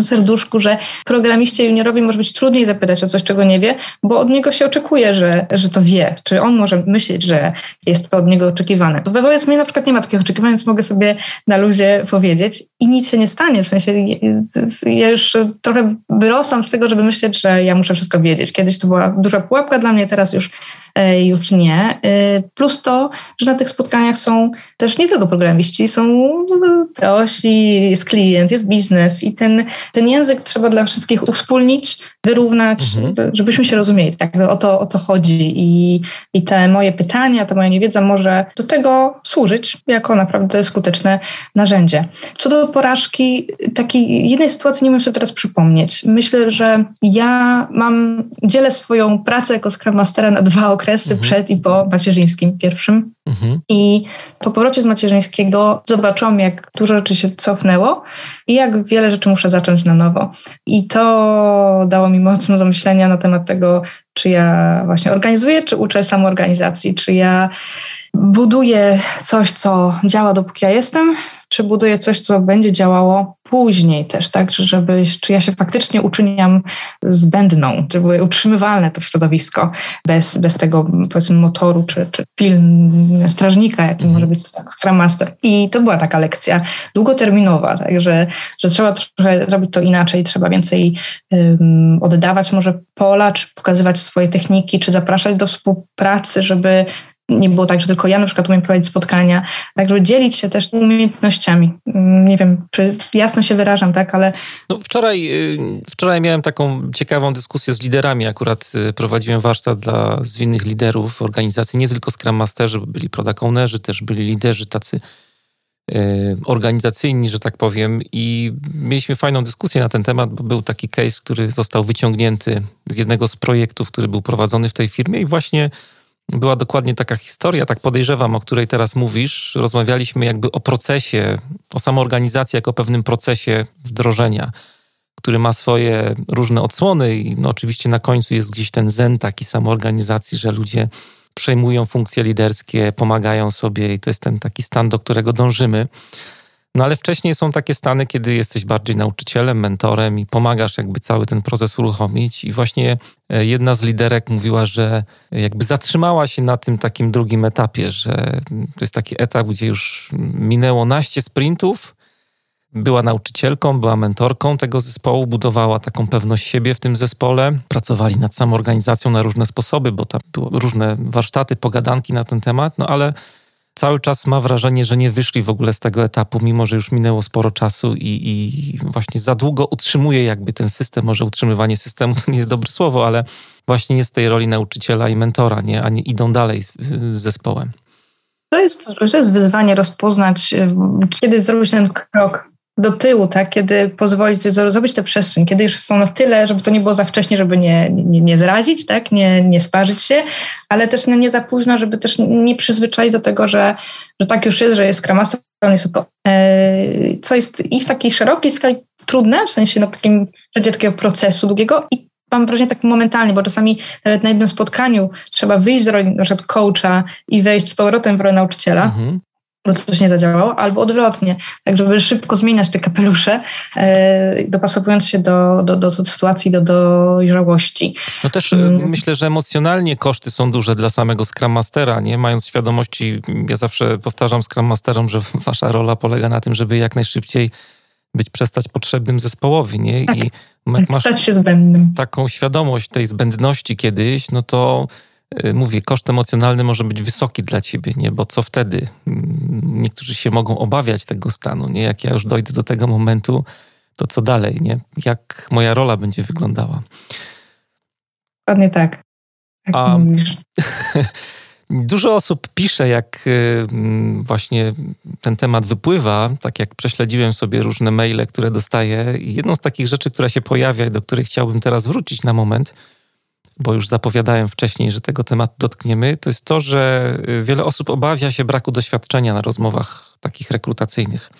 serduszku, że programiście juniorowi może być trudniej zapytać o coś, czego nie wie, bo od niego się oczekuje, że, że to wie, czy on może myśleć, że jest to od niego oczekiwane. Wobec mnie na przykład nie ma takich oczekiwań, więc mogę sobie na luzie powiedzieć i nic się nie stanie, w sensie ja już trochę wyrosłam z tego, żeby myśleć, że ja muszę wszystko wiedzieć. Kiedyś to była duża pułapka dla mnie, teraz już, już nie. E, plus to, że na tych spotkaniach są też nie tylko programiści, są teosi, jest klient, jest biznes i ten, ten język trzeba dla wszystkich uwspólnić, wyrównać, mhm. żebyśmy się rozumieli. Tak, o to, o to chodzi I, i te moje pytania, ta moja niewiedza może do tego służyć jako naprawdę skuteczne narzędzie. Co do porażki, takiej jednej sytuacji nie wiem sobie teraz przypomnieć. Myślę, że ja mam, dzielę swoją pracę jako Scrum Mastera na dwa okresy, mhm. przed i po macierzyńskim pierwszym. Mhm. I po powrocie z macierzyńskiego zobaczyłam, jak dużo rzeczy się cofnęło i jak wiele rzeczy muszę zacząć na nowo. I to dało mi mocno do myślenia na temat tego, czy ja właśnie organizuję, czy uczę samoorganizacji, czy ja buduję coś, co działa dopóki ja jestem, czy buduję coś, co będzie działało później też, tak, żeby, czy ja się faktycznie uczyniam zbędną, czy były utrzymywalne to środowisko bez, bez tego, powiedzmy, motoru, czy, czy pil strażnika, jakim mhm. może być Scrum Master. I to była taka lekcja długoterminowa, tak, że, że trzeba trochę zrobić to inaczej, trzeba więcej um, oddawać może pola, czy pokazywać swoje techniki, czy zapraszać do współpracy, żeby nie było tak, że tylko ja na przykład umiem prowadzić spotkania, tak żeby dzielić się też umiejętnościami. Mm, nie wiem, czy jasno się wyrażam, tak, ale... No wczoraj, y, wczoraj miałem taką ciekawą dyskusję z liderami, akurat y, prowadziłem warsztat dla zwinnych liderów organizacji, nie tylko Scrum Masterzy, byli product ownerzy, też byli liderzy tacy organizacyjni, że tak powiem i mieliśmy fajną dyskusję na ten temat, bo był taki case, który został wyciągnięty z jednego z projektów, który był prowadzony w tej firmie i właśnie była dokładnie taka historia, tak podejrzewam, o której teraz mówisz. Rozmawialiśmy jakby o procesie, o samoorganizacji jako pewnym procesie wdrożenia, który ma swoje różne odsłony i no oczywiście na końcu jest gdzieś ten zen taki samoorganizacji, że ludzie przejmują funkcje liderskie, pomagają sobie i to jest ten taki stan, do którego dążymy. No ale wcześniej są takie stany, kiedy jesteś bardziej nauczycielem, mentorem i pomagasz jakby cały ten proces uruchomić. I właśnie e, jedna z liderek mówiła, że jakby zatrzymała się na tym takim drugim etapie, że to jest taki etap, gdzie już minęło naście sprintów, była nauczycielką, była mentorką tego zespołu, budowała taką pewność siebie w tym zespole. Pracowali nad samoorganizacją na różne sposoby, bo tam były różne warsztaty, pogadanki na ten temat, no ale cały czas ma wrażenie, że nie wyszli w ogóle z tego etapu, mimo że już minęło sporo czasu i, i właśnie za długo utrzymuje jakby ten system, może utrzymywanie systemu to nie jest dobre słowo, ale właśnie jest tej roli nauczyciela i mentora, nie? a nie idą dalej z zespołem. To jest, to jest wyzwanie rozpoznać, kiedy zrobić ten krok do tyłu, tak? kiedy pozwolić zrobić tę przestrzeń, kiedy już są na tyle, żeby to nie było za wcześnie, żeby nie, nie, nie zrazić, tak? nie, nie sparzyć się, ale też nie za późno, żeby też nie przyzwyczaić do tego, że, że tak już jest, że jest Scrum Master, jest to, e, co jest i w takiej szerokiej skali trudne, w sensie na takim takiego procesu długiego i mam wrażenie tak momentalnie, bo czasami nawet na jednym spotkaniu trzeba wyjść z roli na przykład coacha i wejść z powrotem w rolę nauczyciela, mhm bo coś nie zadziałało, albo odwrotnie, tak żeby szybko zmieniać te kapelusze, e, dopasowując się do, do, do sytuacji, do dojrzałości. No też hmm. myślę, że emocjonalnie koszty są duże dla samego Scrum Mastera, nie? Mając świadomości, ja zawsze powtarzam Scrum Masterom, że wasza rola polega na tym, żeby jak najszybciej być przestać potrzebnym zespołowi, nie? Tak. I jak masz taką świadomość tej zbędności kiedyś, no to mówię, koszt emocjonalny może być wysoki dla ciebie, nie? Bo co wtedy? Mm, niektórzy się mogą obawiać tego stanu, nie? Jak ja już dojdę do tego momentu, to co dalej, nie? Jak moja rola będzie wyglądała? Dokładnie tak. Jak A, Dużo osób pisze, jak y, mm, właśnie ten temat wypływa, tak jak prześledziłem sobie różne maile, które dostaję. I jedną z takich rzeczy, która się pojawia i do której chciałbym teraz wrócić na moment, bo już zapowiadałem wcześniej, że tego tematu dotkniemy, to jest to, że y, wiele osób obawia się braku doświadczenia na rozmowach takich rekrutacyjnych.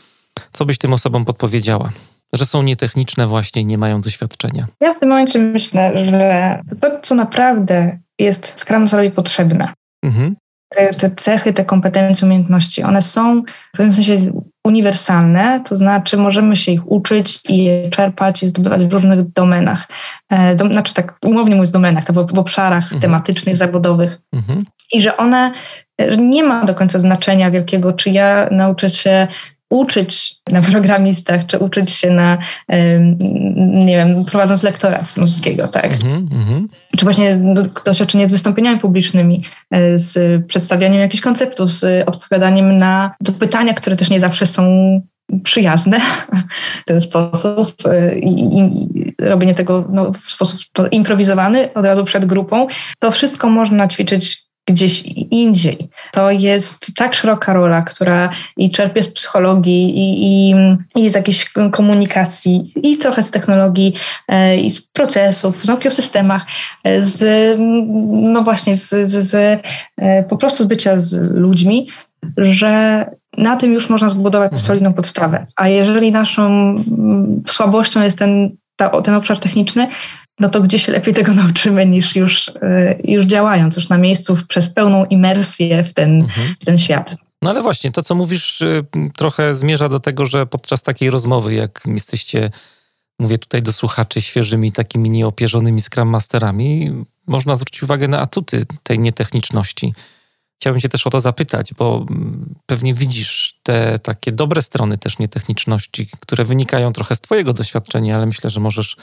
Co byś tym osobom podpowiedziała? Że są nietechniczne właśnie i nie mają doświadczenia. Ja w tym momencie myślę, że to, co naprawdę jest Scrum potrzebne. Mhm. Te, te, cechy, te kompetencje, umiejętności, one są w pewnym sensie uniwersalne, to znaczy możemy się ich uczyć i je czerpać i zdobywać w różnych domenach. E, znaczy tak umownie mówiąc domenach, w, w obszarach mhm. tematycznych, zawodowych. Mhm. I że one że nie ma do końca znaczenia wielkiego, czy ja nauczę się uczyć na programistach, czy uczyć się na, nie wiem, prowadząc lektora francuskiego, tak? Mm-hmm. Czy właśnie doświadczenie z wystąpieniami publicznymi, e, z przedstawianiem jakichś konceptów, z odpowiadaniem na pytania, które też nie zawsze są przyjazne w ten sposób e, i, i robienie tego no, w sposób improwizowany od razu przed grupą. To wszystko można ćwiczyć gdzieś indziej. To jest tak szeroka rola, która i czerpie z psychologii, i, i, i z jakiejś komunikacji, i trochę z technologii, e, i z procesów, nauki o systemach, e, z, no właśnie, z, z, z e, po prostu z bycia z ludźmi, że na tym już można zbudować mhm. solidną podstawę. A jeżeli naszą słabością jest ten, ta, ten obszar techniczny, no to gdzie się lepiej tego nauczymy niż już, y, już działając, już na miejscu przez pełną imersję w ten, mhm. w ten świat. No ale właśnie, to co mówisz y, trochę zmierza do tego, że podczas takiej rozmowy, jak jesteście, mówię tutaj do słuchaczy, świeżymi, takimi nieopierzonymi Scrum Masterami, można zwrócić uwagę na atuty tej nietechniczności. Chciałbym cię też o to zapytać, bo mm, pewnie widzisz te takie dobre strony też nietechniczności, które wynikają trochę z twojego doświadczenia, ale myślę, że możesz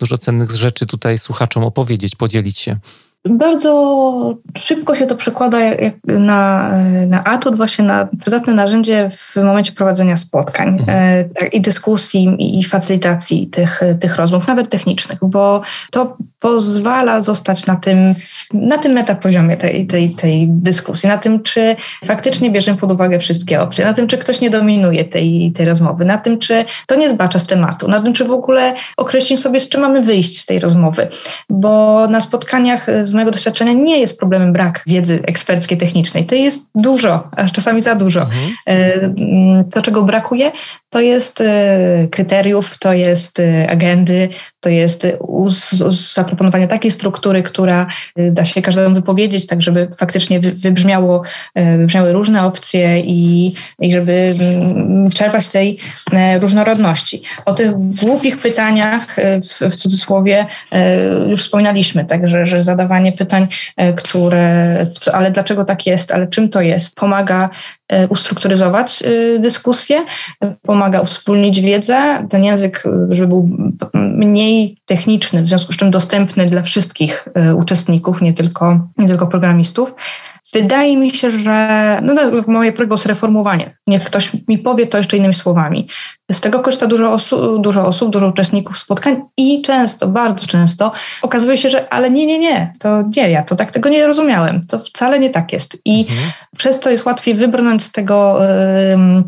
dużo cennych rzeczy tutaj słuchaczom opowiedzieć, podzielić się. Bardzo szybko się to przekłada na, na atut, właśnie na przydatne narzędzie w momencie prowadzenia spotkań mhm. E, i dyskusji i facylitacji tych, tych rozmów, nawet technicznych, bo to pozwala zostać na tym, na tym metapoziomie tej, tej, tej dyskusji, na tym, czy faktycznie bierzemy pod uwagę wszystkie opcje, na tym, czy ktoś nie dominuje tej, tej rozmowy, na tym, czy to nie zbacza z tematu, na tym, czy w ogóle określić sobie, z czym mamy wyjść z tej rozmowy, bo na spotkaniach z mojego doświadczenia nie jest problemem brak wiedzy eksperckiej, technicznej. To jest dużo, aż czasami za dużo. Mhm. E, to, czego brakuje, to jest e, kryteriów, to jest e, agendy, to jest zaproponowanie takiej struktury, która da się każdemu wypowiedzieć, tak żeby faktycznie wybrzmiało, wybrzmiały różne opcje i, i żeby mm, czerpać z tej różnorodności. O tych głupich pytaniach, w, w cudzysłowie, już wspominaliśmy, także że zadawanie pytań, e, które, ale dlaczego tak jest, ale czym to jest, pomaga e, ustrukturyzować e, dyskusję, pomaga uwspólnić wiedzę, ten język, żeby był mniej techniczny, w związku z czym dostępny dla wszystkich uczestników, nie tylko, nie tylko programistów. Wydaje mi się, że no, no moje prośba o sreformowanie. Niech ktoś mi powie to jeszcze innymi słowami. Z tego korzysta dużo, osu, dużo osób, dużo uczestników spotkań i często, bardzo często okazuje się, że ale nie, nie, nie, to nie, ja to tak tego nie rozumiałem. To wcale nie tak jest. I mhm. przez to jest łatwiej wybrnąć z tego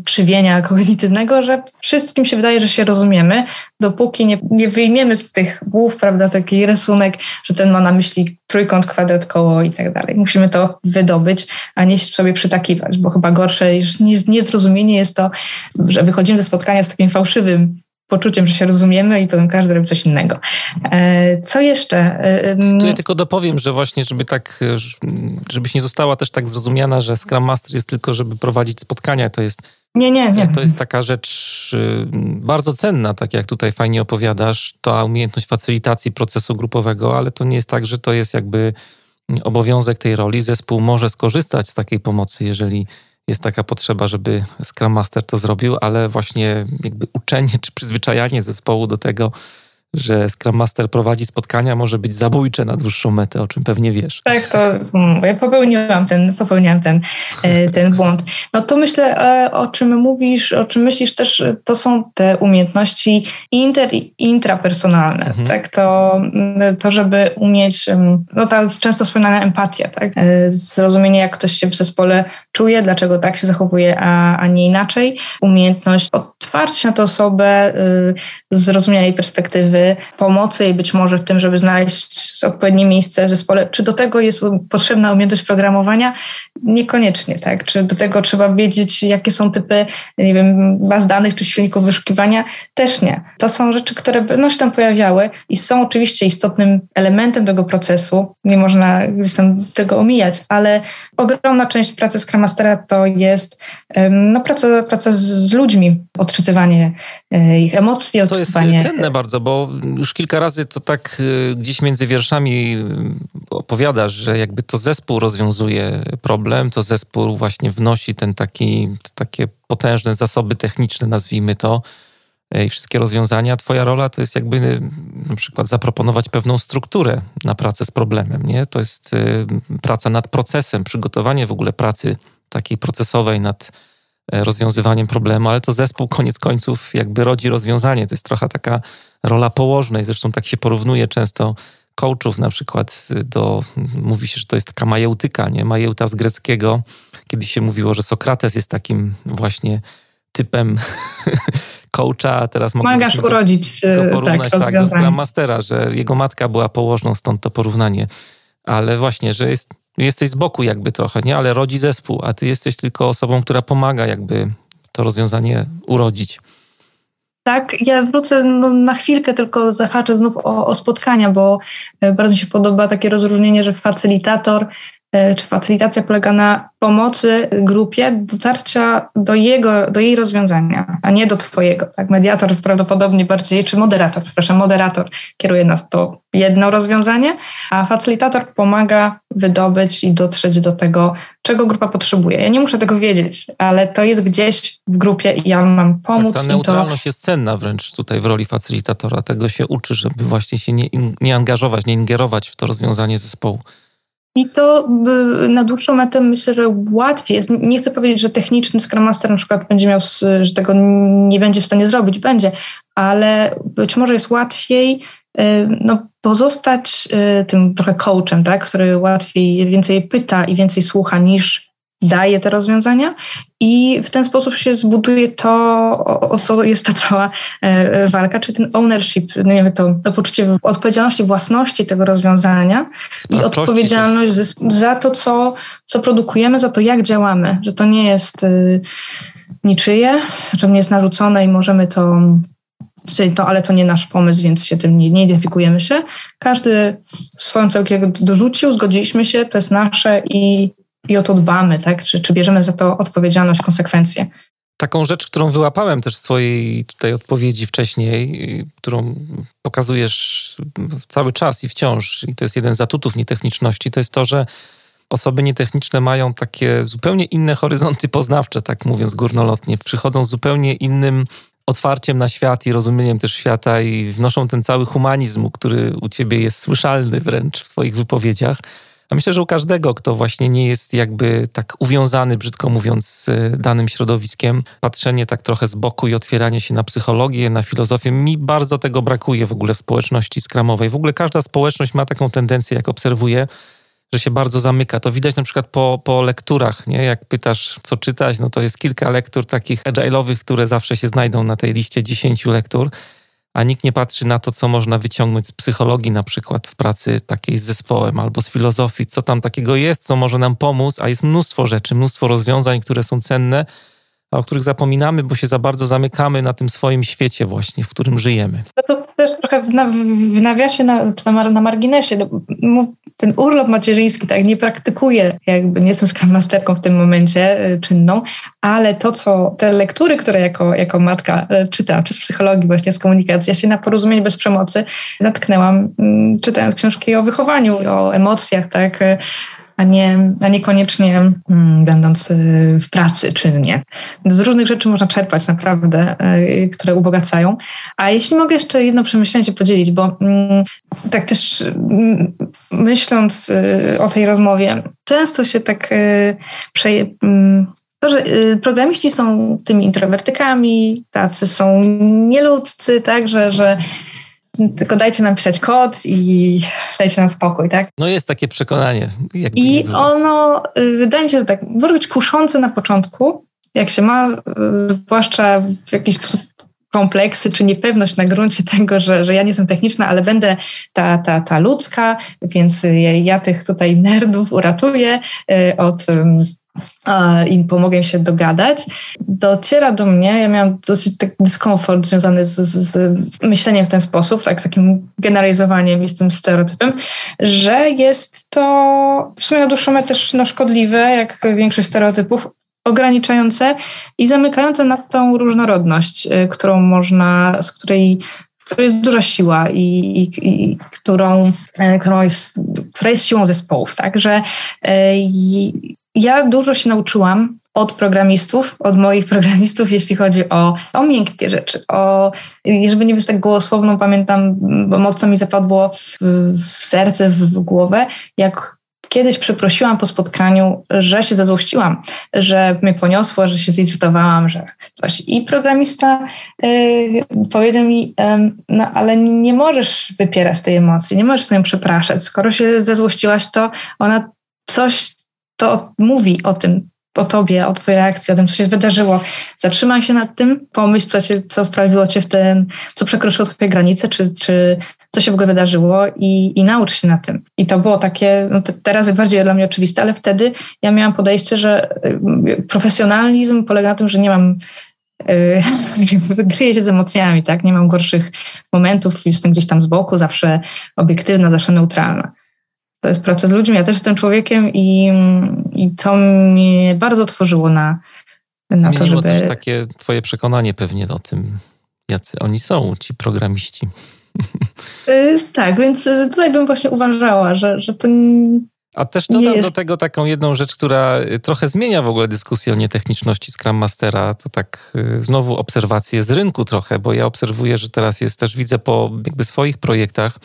krzywienia kognitywnego, że wszystkim się wydaje, że się rozumiemy, dopóki nie, nie wyjmiemy z tych głów, prawda, taki rysunek, że ten ma na myśli trójkąt, kwadrat, koło i tak dalej. Musimy to wydobyć, a nie sobie przytakiwać, bo chyba gorsze niż niezrozumienie jest to, że wychodzimy ze spotkania z takim fałszywym poczuciem, że się rozumiemy i potem każdy robi coś innego. E, co jeszcze? E, tu ja tylko dopowiem, że właśnie, żeby tak, żebyś nie została też tak zrozumiana, że Scrum Master jest tylko, żeby prowadzić spotkania, to jest nie, nie, nie. To jest taka rzecz bardzo cenna, tak jak tutaj fajnie opowiadasz, ta umiejętność facylitacji procesu grupowego, ale to nie jest tak, że to jest jakby obowiązek tej roli. Zespół może skorzystać z takiej pomocy, jeżeli jest taka potrzeba, żeby Scrum Master to zrobił, ale właśnie jakby uczenie czy przyzwyczajanie zespołu do tego, że Scrum Master prowadzi spotkania, może być zabójcze na dłuższą metę, o czym pewnie wiesz. Tak, to mm, ja popełniłam ten, popełniłam ten, e, ten błąd. No to myślę, e, o czym mówisz, o czym myślisz też, to są te umiejętności inter i intrapersonalne. Mhm. Tak, to, mm, to, żeby umieć, no ta często wspomniana empatia, tak? E, zrozumienie, jak ktoś się w zespole czuje, dlaczego tak się zachowuje, a, a nie inaczej. Umiejętność otwarcia na tę osobę, y, zrozumienia jej perspektywy, pomocy i być może w tym, żeby znaleźć odpowiednie miejsce w zespole. Czy do tego jest potrzebna umiejętność programowania? Niekoniecznie, tak? Czy do tego trzeba wiedzieć, jakie są typy, nie wiem, baz danych czy silników wyszukiwania? Też nie. To są rzeczy, które będą się tam pojawiały i są oczywiście istotnym elementem tego procesu. Nie można tam tego omijać, ale ogromna część pracy Scrum Mastera to jest no, praca, praca z ludźmi, odczytywanie e, ich emocji, odczytywanie... To jest cenne bardzo, bo już kilka razy to tak e, gdzieś między wierszami opowiadasz, że jakby to zespół rozwiązuje problem, to zespół właśnie wnosi ten taki, takie potężne zasoby techniczne, nazwijmy to, e, i wszystkie rozwiązania. Twoja rola to jest jakby na przykład zaproponować pewną strukturę na pracę z problemem, nie? To jest praca nad procesem, przygotowanie w ogóle pracy takiej procesowej nad e, rozwiązywaniem problemu, ale to zespół koniec końców jakby rodzi rozwiązanie. To jest trochę taka rola położnej. Zresztą tak się porównuje często coachów na przykład do, mówi się, że to jest taka majeutyka, nie? Majeuta z greckiego. Kiedyś się mówiło, że Sokrates jest takim właśnie typem coacha, a teraz Pomagasz urodzić go, go porównać tak, tak, do Scrum Mastera, że jego matka była położną, stąd to porównanie. Ale właśnie, że jest jesteś z boku jakby trochę, nie? Ale rodzi zespół, a ty jesteś tylko osobą, która pomaga jakby to rozwiązanie urodzić. Tak, ja wrócę no, na chwilkę, tylko zahaczę znów o, o, spotkania, bo e, bardzo mi się podoba takie rozróżnienie, że facylitator e, czy facylitacja polega na pomocy grupie dotarcia do, jego, do jej rozwiązania, a nie do twojego. Tak? Mediator prawdopodobnie bardziej, czy moderator, przepraszam, moderator kieruje nas do jedno rozwiązanie, a facylitator pomaga wydobyć i dotrzeć do tego, czego grupa potrzebuje. Ja nie muszę tego wiedzieć, ale to jest gdzieś w grupie i ja mam pomóc. Tak, ta neutralność to... jest cenna wręcz tutaj w roli facylitatora. Tego się uczy, żeby właśnie się nie, nie angażować, nie ingerować w to rozwiązanie zespołu. I to na dłuższą metę myślę, że łatwiej jest. Nie chcę powiedzieć, że techniczny Scrum Master na przykład będzie miał, że tego nie będzie w stanie zrobić, będzie, ale być może jest łatwiej y, no, pozostać y, tym trochę coachem, tak, który łatwiej, więcej pyta i więcej słucha niż daje te rozwiązania i w ten sposób się zbuduje to, o co jest ta cała e, walka, czyli ten ownership, nie wiem, to, to poczucie odpowiedzialności, własności tego rozwiązania i odpowiedzialność też. za to, co, co produkujemy, za to, jak działamy, że to nie jest y, niczyje, że nie jest narzucone i możemy to to, ale to nie nasz pomysł, więc się tym nie, nie identyfikujemy się. Każdy swoją całkiem dorzucił, zgodziliśmy się, to jest nasze i i o to dbamy, tak? Czy, czy bierzemy za to odpowiedzialność, konsekwencje. Taką rzecz, którą wyłapałem też z Twojej tutaj odpowiedzi wcześniej, którą pokazujesz cały czas i wciąż, i to jest jeden z atutów nietechniczności, to jest to, że osoby nietechniczne mają takie zupełnie inne horyzonty poznawcze, tak mówiąc górnolotnie. Przychodzą z zupełnie innym otwarciem na świat i rozumieniem też świata i wnoszą ten cały humanizm, który u ciebie jest słyszalny wręcz w twoich wypowiedziach. A myślę, że u każdego, kto właśnie nie jest jakby tak uwiązany, brzydko mówiąc, z danym środowiskiem, patrzenie tak trochę z boku i otwieranie się na psychologię, na filozofię, mi bardzo tego brakuje w ogóle w społeczności skramowej. W ogóle każda społeczność ma taką tendencję, jak obserwuję, że się bardzo zamyka. To widać na przykład po, po lekturach, nie? Jak pytasz, co czytać, no to jest kilka lektur takich agile'owych, które zawsze się znajdą na tej liście 10 lektur a nikt nie patrzy na to, co można wyciągnąć z psychologii, na przykład w pracy takiej z zespołem albo z filozofii, co tam takiego jest, co może nam pomóc, a jest mnóstwo rzeczy, mnóstwo rozwiązań, które są cenne, a o których zapominamy, bo się za bardzo zamykamy na tym swoim świecie właśnie, w którym żyjemy. No to też trochę w, nawiasie, na, czy na, na marginesie, no, ten urlop macierzyński tak nie praktykuję, jakby nie jestem Scrum Masterką w tym momencie y, czynną, ale to, co te lektury, które jako, jako matka y, czytam, czy z psychologii właśnie, z komunikacji, ja się na porozumienie bez przemocy natknęłam, mm, czytając książki o wychowaniu, o emocjach, tak, y, a, nie, a niekoniecznie mm, będąc y, w pracy czynnie. Z różnych rzeczy można czerpać naprawdę, y, które ubogacają. A jeśli mogę jeszcze jedno przemyślenie się podzielić, bo mm, tak też mm, myśląc y, o tej rozmowie, często się tak przeje, to, że programiści są tymi introwertykami, tacy są nieludzcy, tak, że, że tylko dajcie nam pisać kod i dajcie nam spokój, tak? No jest takie przekonanie. I ono, y, wydaje mi się, że tak, może być kuszące na początku, jak się ma, y, zwłaszcza w jakiś sposób kompleksy czy niepewność na gruncie tego, że, że ja nie jestem techniczna, ale będę ta, ta, ta ludzka, więc ja tych tutaj nerdów uratuję y, od i pomogę im się dogadać. Dociera do mnie, ja miałam dosyć taki dyskomfort związany z, z, z, myśleniem w ten sposób, tak, takim generalizowaniem i z tym stereotypem, że jest to w sumie na dłuższą metę też no, szkodliwe, jak większość stereotypów, ograniczające i zamykające na tą różnorodność, y, którą można, z której której jest duża siła i, i, i którą, y, którą jest, która jest siłą zespołów. Także y, ja dużo się nauczyłam od programistów, od moich programistów, jeśli chodzi o, o miękkie rzeczy. O, żeby nie być tak gołosłowną, pamiętam, bo mocno mi zapadło w, w serce, w, w głowę, jak kiedyś przeprosiłam po spotkaniu, że się zazłościłam, że mnie poniosło, że się zirytowałam, że coś. I programista yy, powiedział mi, yy, no ale nie możesz wypierać tej emocji, nie możesz z nią przepraszać. Skoro się zazłościłaś, to ona coś to mówi o tym, o tobie, o twojej reakcji, o tym, co się wydarzyło. Zatrzymaj się nad tym, pomyśl, co, cię, co wprawiło cię w ten, co przekroczyło twoje granice, czy, czy co się w ogóle wydarzyło i, i naucz się na tym. I to było takie, no teraz bardziej dla mnie oczywiste, ale wtedy ja miałam podejście, że y, profesjonalizm polega na tym, że nie mam wygryję się z emocjami, tak? Nie mam gorszych momentów, jestem gdzieś tam z boku, zawsze obiektywna, zawsze neutralna to jest praca z ludźmi. Ja też jestem człowiekiem i, i to mnie bardzo tworzyło na, na to, żeby... też takie twoje przekonanie pewnie o tym, jacy oni są, ci programiści. Yy, tak, więc tutaj bym właśnie uważała, że, że to a też dodam do tego taką jedną rzecz, która trochę zmienia w ogóle dyskusję o nietechniczności Scrum Mastera. To tak y, znowu obserwacje z rynku trochę, bo ja obserwuję, że teraz jest też, widzę po jakby swoich projektach,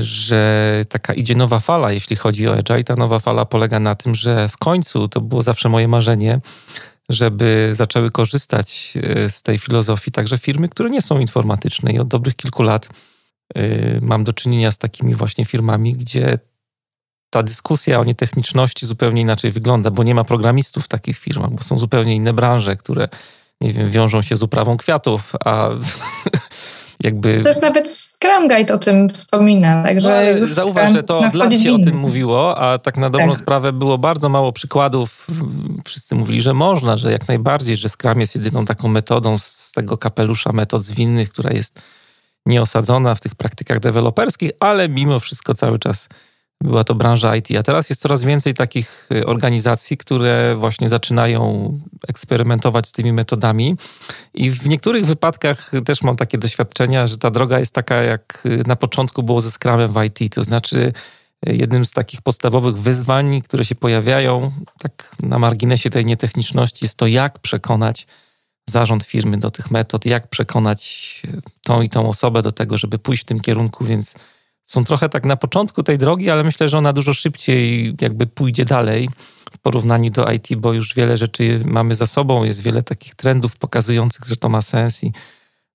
że taka idzie nowa fala, jeśli chodzi o Agile. Ta nowa fala polega na tym, że w końcu, to było zawsze moje marzenie, żeby zaczęły korzystać e, z tej filozofii także firmy, które nie są informatyczne. I od dobrych kilku lat e, mam do czynienia z takimi właśnie firmami, gdzie ta dyskusja o nietechniczności zupełnie inaczej wygląda, bo nie ma programistów w takich firmach, bo są zupełnie inne branże, które nie wiem, wiążą się z uprawą kwiatów, a jakby... Też nawet Scrum Guide o tym wspomina. Także no, zauważ, że to od lat się o tym mówiło, a tak na dobrą tak. sprawę było bardzo mało przykładów. Wszyscy mówili, że można, że jak najbardziej, że Scrum jest jedyną taką metodą z tego kapelusza metod zwinnych, która jest nieosadzona w tych praktykach deweloperskich, ale mimo wszystko cały czas była to branża IT, a teraz jest coraz więcej takich y, organizacji, które właśnie zaczynają eksperymentować z tymi metodami. I w niektórych wypadkach też mam takie doświadczenia, że ta droga jest taka, jak y, na początku było ze Scrumem w IT, to znaczy y, jednym z takich podstawowych wyzwań, które się pojawiają, tak na marginesie tej nietechniczności, jest to, jak przekonać zarząd firmy do tych metod, jak przekonać tą i tą osobę do tego, żeby pójść w tym kierunku, więc są trochę tak na początku tej drogi, ale myślę, że ona dużo szybciej jakby pójdzie dalej w porównaniu do IT, bo już wiele rzeczy mamy za sobą, jest wiele takich trendów pokazujących, że to ma sens i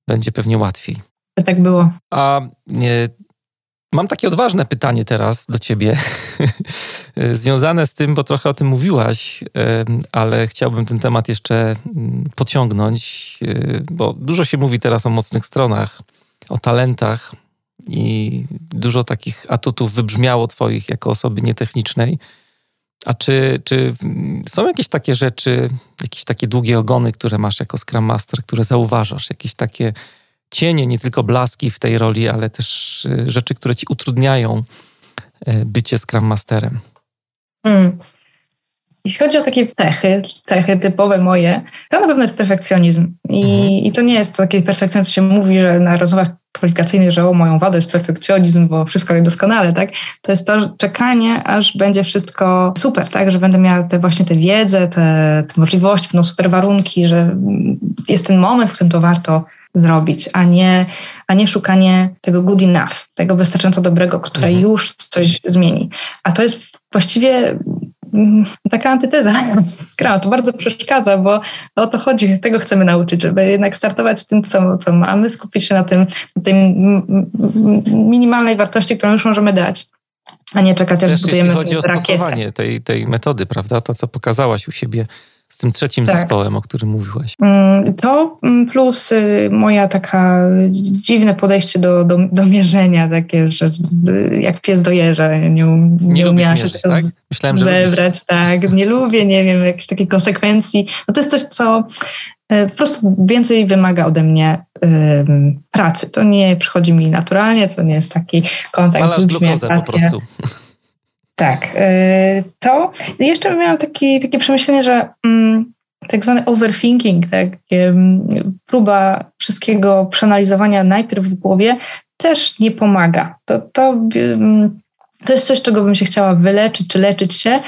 będzie pewnie łatwiej. Tak było. A nie, mam takie odważne pytanie teraz do ciebie, związane z tym, bo trochę o tym mówiłaś, ale chciałbym ten temat jeszcze mm, pociągnąć, e, bo dużo się mówi teraz o mocnych stronach, o talentach, i dużo takich atutów wybrzmiało Twoich jako osoby nietechnicznej. A czy, czy są jakieś takie rzeczy, jakieś takie długie ogony, które masz jako Scrum Master, które zauważasz? Jakieś takie cienie, nie tylko blaski w tej roli, ale też y, rzeczy, które ci utrudniają y, bycie Scrum Masterem? Hmm. Jeśli chodzi o takie cechy, cechy typowe moje, to na pewno jest perfekcjonizm. I, mhm. i to nie jest takie perfekcjonizm, co się mówi, że na rozmowach kwalifikacyjnych, że o, moją wadę jest perfekcjonizm, bo wszystko jest doskonale, tak? To jest to czekanie, aż będzie wszystko super, tak? Że będę miała te właśnie tę wiedzę, te, te możliwości, będą super warunki, że jest ten moment, w którym to warto zrobić, a nie, a nie szukanie tego good enough, tego wystarczająco dobrego, które mhm. już coś zmieni. A to jest właściwie taka antyteza Scrum. To bardzo przeszkadza, bo o to chodzi, tego chcemy nauczyć, żeby jednak startować z tym, co, co mamy, skupić się na, tym, tej minimalnej wartości, którą już możemy dać a nie czekać, aż zbudujemy jeśli chodzi o stosowanie tej, tej metody, prawda, to co pokazałaś u siebie z tym trzecim tak. zespołem, o którym mówiłaś. Mm, to mm, plus y, moja taka dziwne podejście do, do, do mierzenia, takie, że y, jak pies dojeżdża, nie, nie, nie umiała się tego tak? Myślałem, że zebrać, tak, nie lubię, nie wiem, jakichś takich konsekwencji. No to jest coś, co y, po prostu więcej wymaga ode mnie pracy. To nie przychodzi mi naturalnie, to nie jest taki kontakt Palasz z ludźmi. po prostu. Tak. To jeszcze miałam taki, takie przemyślenie, że mm, tak zwany overthinking, tak, próba wszystkiego przeanalizowania najpierw w głowie też nie pomaga. To, to, to jest coś, czego bym się chciała wyleczyć czy leczyć się.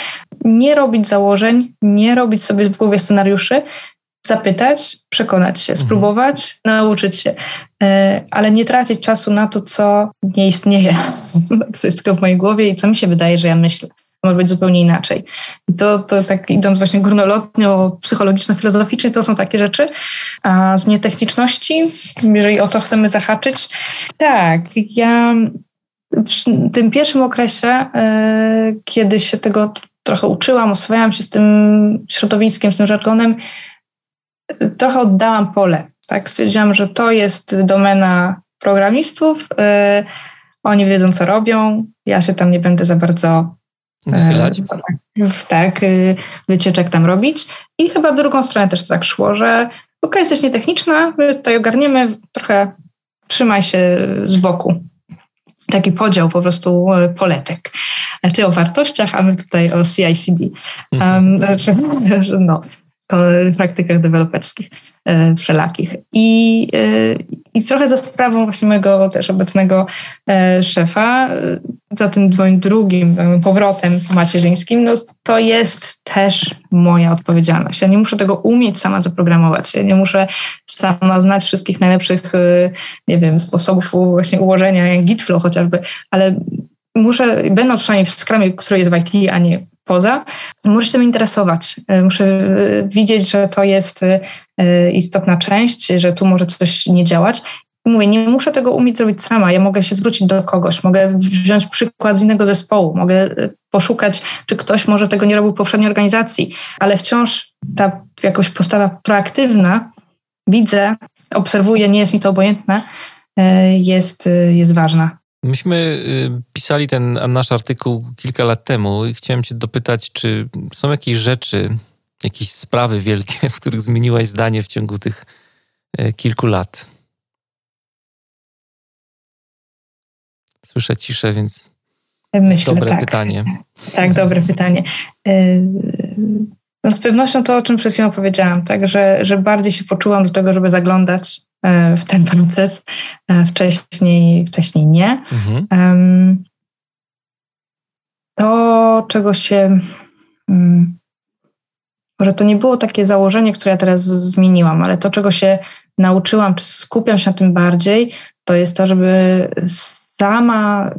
Nie robić założeń, nie robić sobie w głowie scenariuszy, zapytać, przekonać się, mhm. spróbować, nauczyć się, e, ale nie tracić czasu na to, co nie istnieje. To jest tylko w mojej głowie i co mi się wydaje, że ja myślę może być zupełnie inaczej. I to, to tak idąc właśnie górnolotnio, psychologiczno-filozoficznie, to są takie rzeczy. A z nietechniczności, jeżeli o to chcemy zahaczyć, tak, ja w tym pierwszym okresie, e, kiedy się tego trochę uczyłam, oswajałam się z tym środowiskiem, z tym żargonem, trochę oddałam pole. Tak? Stwierdziłam, że to jest domena programistów, e, oni wiedzą, co robią, ja się tam nie będę za bardzo Wychylać? E, tak, y, wycieczek tam robić. I chyba w drugą stronę też tak szło, że ok, jesteś nietechniczna, my tutaj ogarniemy, trochę trzymaj się z boku. Taki podział po prostu e, poletek. Ty o wartościach, a my tutaj o CICD. Um, znaczy, no, praktykach deweloperskich e, wszelakich. I, e, I trochę za sprawą właśnie mojego też obecnego e, szefa, za tym moim drugim powrotem macierzyńskim, no to jest też moja odpowiedzialność. Ja nie muszę tego umieć sama zaprogramować. Ja nie muszę sama znać wszystkich najlepszych, nie wiem, sposobów właśnie ułożenia, jak Gitflow chociażby, ale muszę, będąc przynajmniej w skramie, który jest w IT, a nie poza, muszę się tym interesować. E, muszę e, widzieć, że to jest e, istotna część, że tu może coś nie działać. Mówię, nie muszę tego umieć zrobić sama. Ja mogę się zwrócić do kogoś, mogę wziąć przykład z innego zespołu, mogę poszukać, czy ktoś może tego nie robił w poprzedniej organizacji, ale wciąż ta jakoś postawa proaktywna, widzę, obserwuję, nie jest mi to obojętne, jest, jest ważna. Myśmy y, pisali ten nasz artykuł kilka lat temu i chciałem Cię dopytać, czy są jakieś rzeczy, jakieś sprawy wielkie, w których zmieniłaś zdanie w ciągu tych e, kilku lat? Słyszę ciszę, więc Myślę, dobre tak. pytanie. Tak, dobre pytanie. E, no z pewnością to, o czym przed chwilą powiedziałam, tak, że, że bardziej się poczułam do tego, żeby zaglądać w ten proces. E, wcześniej, wcześniej nie. Mhm. To, czego się. Mm, może to nie było takie założenie, które ja teraz zmieniłam, ale to, czego się nauczyłam, czy skupiam się na tym bardziej, to jest to, żeby sama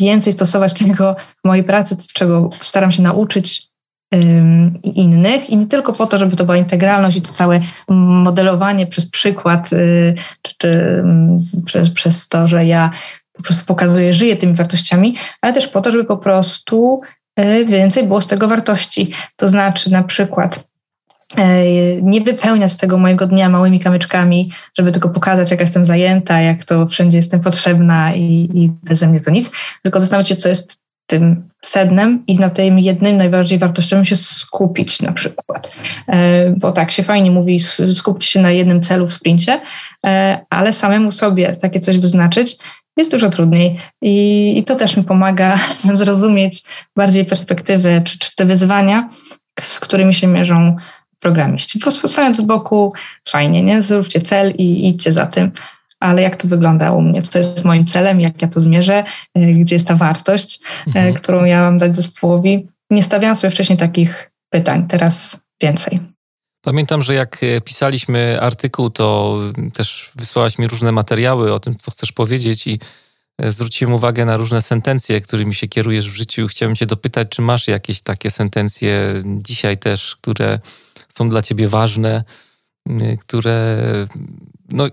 więcej stosować tego w mojej pracy, czego staram się nauczyć i innych i nie tylko po to, żeby to była integralność i to całe modelowanie przez przykład, y, czy, czy przez, przez to, że ja po prostu pokazuję, żyję tymi wartościami, ale też po to, żeby po prostu y, więcej było z tego wartości. To znaczy na przykład y, nie wypełniać tego mojego dnia małymi kamyczkami, żeby tylko pokazać, jak jestem zajęta, jak to wszędzie jestem potrzebna i, i beze mnie to nic, tylko zastanowić się, co jest tym sednem i na tym jednym najbardziej wartościowym się skupić na przykład. E, bo tak się fajnie mówi, skupić się na jednym celu w sprincie, e, ale samemu sobie takie coś wyznaczyć jest dużo trudniej i, i to też mi pomaga zrozumieć bardziej perspektywę czy, czy te wyzwania, z którymi się mierzą programiści. Po prostu stając z boku, fajnie, nie? Zróbcie cel i idźcie za tym ale jak to wygląda u mnie, co jest moim celem, jak ja to zmierzę, e, gdzie jest ta wartość, e, mhm. którą ja mam dać zespołowi. Nie stawiałam sobie wcześniej takich pytań, teraz więcej. Pamiętam, że jak e, pisaliśmy artykuł, to też wysłałaś mi różne materiały o tym, co chcesz powiedzieć i zwróciłem uwagę na różne sentencje, którymi się kierujesz w życiu. Chciałem cię dopytać, czy masz jakieś takie sentencje dzisiaj też, które są dla ciebie ważne, które no,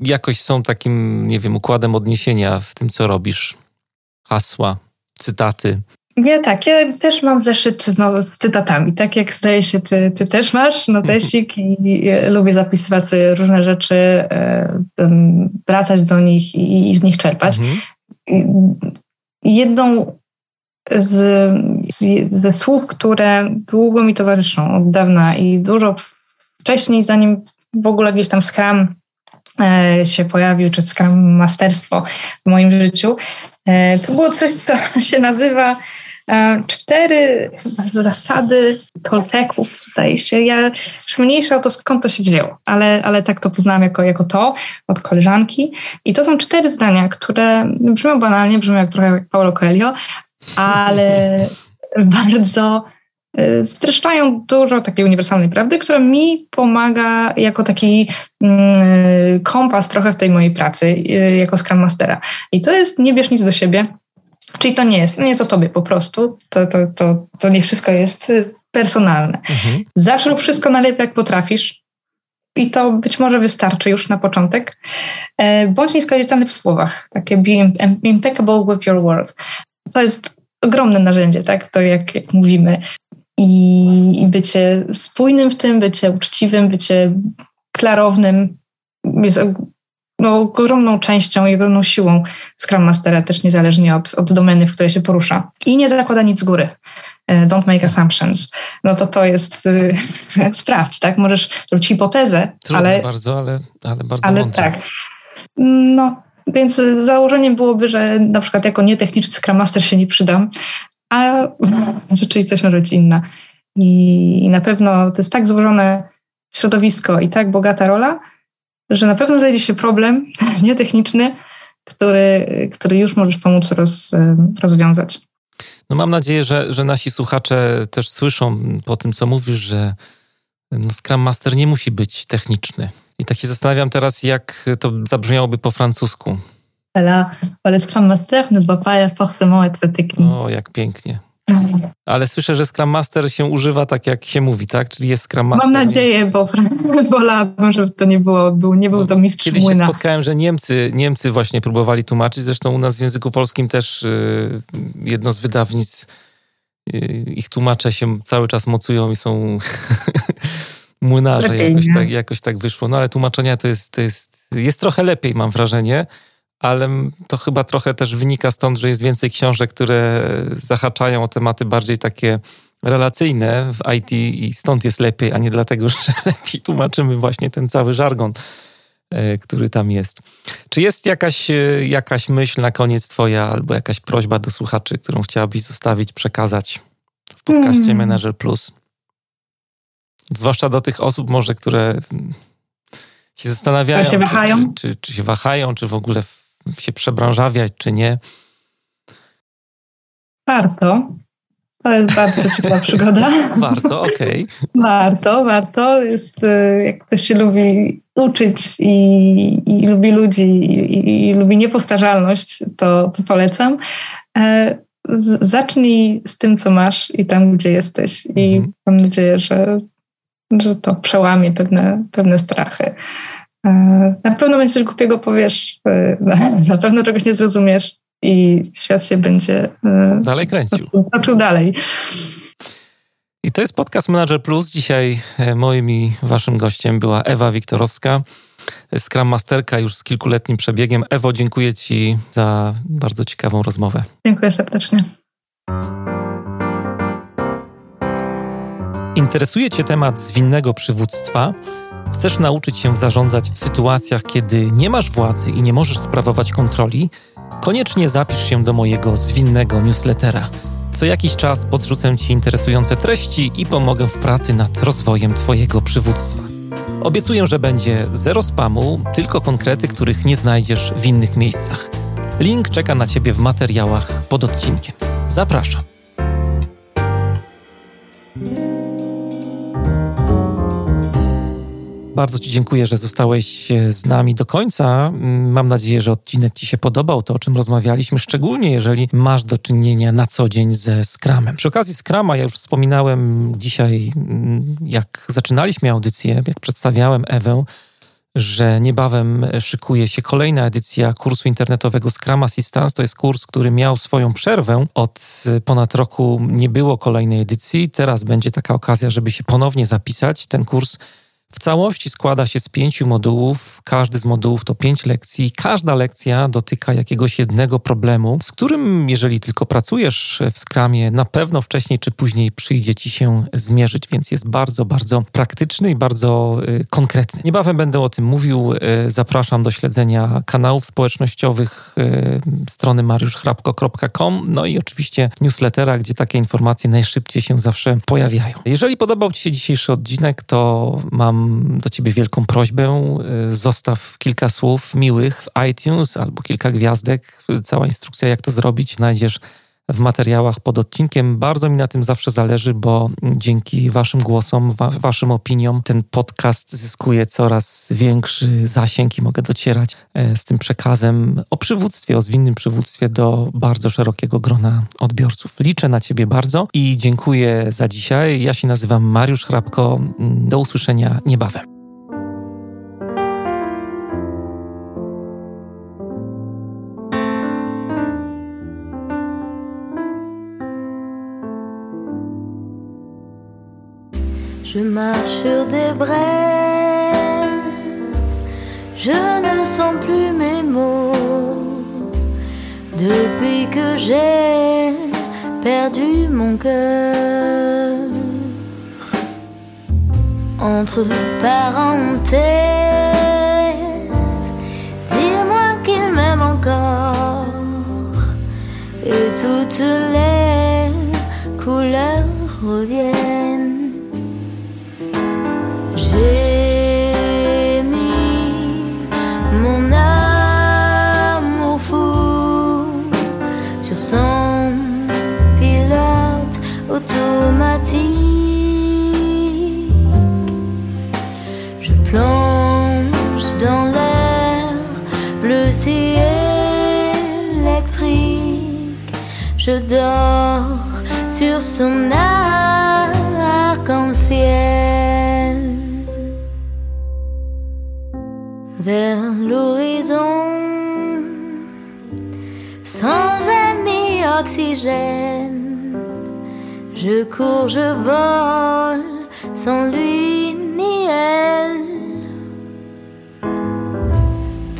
jakoś są takim, nie wiem, układem odniesienia w tym, co robisz? Hasła, cytaty. Ja tak, ja też mam zeszyt no, z cytatami, tak jak zdaje się ty, ty też masz notesik i, i lubię zapisywać różne rzeczy, e, wracać do nich i, i z nich czerpać. Mhm. Jedną z, ze słów, które długo mi towarzyszą od dawna i dużo wcześniej, zanim w ogóle gdzieś tam Scrum się pojawił, czy Scrum Masterstwo w moim życiu, e, to było coś, co się nazywa e, cztery zasady Tolteków, zdaje się. Ja już mniejsza o to, skąd to się wzięło, ale, ale tak to poznałam jako, jako to od koleżanki. I to są cztery zdania, które brzmią banalnie, brzmią jak trochę jak Paulo Coelho, ale bardzo streszczają dużo takiej uniwersalnej prawdy, która mi pomaga jako taki mm, kompas trochę w tej mojej pracy y, jako Scrum Mastera. I to jest nie bierz nic do siebie, czyli to nie jest, nie jest o tobie po prostu, to, to, to, to nie wszystko jest y, personalne. Mhm. Zawsze rób wszystko najlepiej jak potrafisz i to być może wystarczy już na początek. E, bądź nieskazitelny w słowach, takie be impeccable with your word to jest ogromne narzędzie, tak? To jak, jak mówimy. I, I bycie spójnym w tym, bycie uczciwym, bycie klarownym jest no, ogromną częścią i ogromną siłą Scrum Mastera, też niezależnie od, od domeny, w której się porusza. I nie zakłada nic z góry. E, don't make assumptions. No to to jest, y, sprawdź, tak? Możesz zrobić hipotezę, Trudno ale... bardzo, ale, ale bardzo Ale mądre. tak. No, więc założeniem byłoby, że na przykład jako nietechniczny Scrum Master się nie przydam, a rzeczywistość może być inna. I na pewno to jest tak złożone środowisko i tak bogata rola, że na pewno znajdzie się problem nietechniczny, który, który już możesz pomóc roz, rozwiązać. No mam nadzieję, że, że nasi słuchacze też słyszą po tym, co mówisz, że no Scrum Master nie musi być techniczny. I tak się zastanawiam teraz, jak to zabrzmiałoby po francusku. Ale Scrum Master ne doit pas forcément être technique. O, jak pięknie. Ale słyszę, że Scrum Master się używa tak, jak się mówi, tak? Czyli jest Scrum Master. Mam nadzieję, bo wolałabym, żeby to nie było, był, nie był to mistrz Kiedyś młyna. się spotkałem, że Niemcy, Niemcy właśnie próbowali tłumaczyć, zresztą u nas w języku polskim też yy, jedno z wydawnictw, yy, ich tłumacze się cały czas mocują i są młynarze, lepiej, jakoś, tak, jakoś tak wyszło. No ale tłumaczenia to jest, to jest, jest trochę lepiej, mam wrażenie, ale to chyba trochę też wynika stąd, że jest więcej książek, które zahaczają o tematy bardziej takie relacyjne w IT i stąd jest lepiej, a nie dlatego, że lepiej tłumaczymy właśnie ten cały żargon, e, który tam jest. Czy jest jakaś, e, jakaś myśl na koniec twoja albo jakaś prośba do słuchaczy, którą chciałabyś zostawić, przekazać w podcaście hmm. Manager Plus? Zwłaszcza do tych osób może, które się zastanawiają, się? Czy, czy, czy, się wahają, czy w ogóle się przebranżawiać, czy nie. Warto. To jest bardzo ciekawa przygoda. Warto, okej. Okay. Warto, warto. Jest, y, jak ktoś się lubi uczyć i, i lubi ludzi i, i, lubi niepowtarzalność, to, to polecam. E, zacznij z tym, co masz i tam, gdzie jesteś. I mhm. mam nadzieję, że że to przełamie pewne, pewne strachy. E, na pewno będzie coś głupiego powiesz, e, na pewno czegoś nie zrozumiesz i świat się będzie e, dalej kręcił. Toczył dalej. I to jest podcast Manager Plus. Dzisiaj moim i waszym gościem była Ewa Wiktorowska, Scrum Masterka już z kilkuletnim przebiegiem. Ewo, dziękuję ci za bardzo ciekawą rozmowę. Dziękuję serdecznie. Interesuje Cię temat zwinnego przywództwa? Chcesz nauczyć się zarządzać w sytuacjach, kiedy nie masz władzy i nie możesz sprawować kontroli? Koniecznie zapisz się do mojego zwinnego newslettera. Co jakiś czas podrzucę Ci interesujące treści i pomogę w pracy nad rozwojem Twojego przywództwa. Obiecuję, że będzie zero spamu, tylko konkrety, których nie znajdziesz w innych miejscach. Link czeka na Ciebie w materiałach pod odcinkiem. Zapraszam. Bardzo Ci dziękuję, że zostałeś e, z nami do końca. Mm, mam nadzieję, że odcinek Ci się podobał, to o czym rozmawialiśmy, szczególnie jeżeli masz do czynienia na co dzień ze Scrumem. Przy okazji Scrama, ja już wspominałem dzisiaj, mm, jak zaczynaliśmy audycję, jak przedstawiałem Ewę, że niebawem szykuje się kolejna edycja kursu internetowego Scrum Assistance. To jest kurs, który miał swoją przerwę. Od ponad roku nie było kolejnej edycji. Teraz będzie taka okazja, żeby się ponownie zapisać. Ten kurs w całości składa się z pięciu modułów. Każdy z modułów to pięć lekcji. Każda lekcja dotyka jakiegoś jednego problemu, z którym, jeżeli tylko pracujesz w skramie, na pewno wcześniej czy później przyjdzie ci się zmierzyć, więc jest bardzo, bardzo praktyczny i bardzo y, konkretny. Niebawem będę o tym mówił. Y, zapraszam do śledzenia kanałów społecznościowych y, strony mariuszchrapko.com, no i oczywiście newslettera, gdzie takie informacje najszybciej się zawsze pojawiają. Jeżeli podobał Ci się dzisiejszy odcinek, to mam do ciebie wielką prośbę. Y, zostaw kilka słów miłych w iTunes albo kilka gwiazdek. Cała instrukcja, jak to zrobić, znajdziesz w materiałach pod odcinkiem. Bardzo mi na tym zawsze zależy, bo dzięki Waszym głosom, wa Waszym opiniom, ten podcast zyskuje coraz większy zasięg i mogę docierać e, z tym przekazem o przywództwie, o zwinnym przywództwie do bardzo szerokiego grona odbiorców. Liczę na Ciebie bardzo i dziękuję za dzisiaj. Ja się nazywam Mariusz Hrabko. Do usłyszenia niebawem. Je marche sur des braises, je ne sens plus mes mots depuis que j'ai perdu mon cœur. Entre parenthèses, dis-moi qu'il m'aime encore et toutes les couleurs reviennent. Je dors sur son arc-en-ciel vers l'horizon, sans gêne ni oxygène. Je cours, je vole, sans lui ni elle.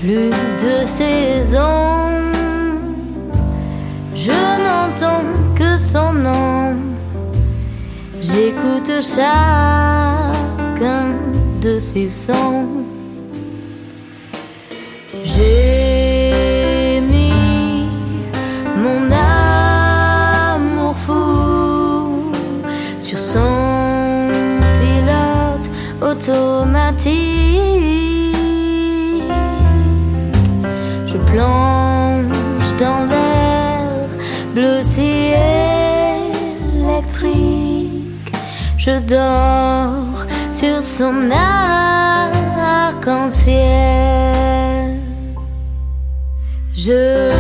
Plus de saison, je n'entends que son nom. J'écoute chacun de ses sons. J'ai mis mon amour fou sur son pilote automatique. Je plonge Je dors sur son arc-en-ciel. Je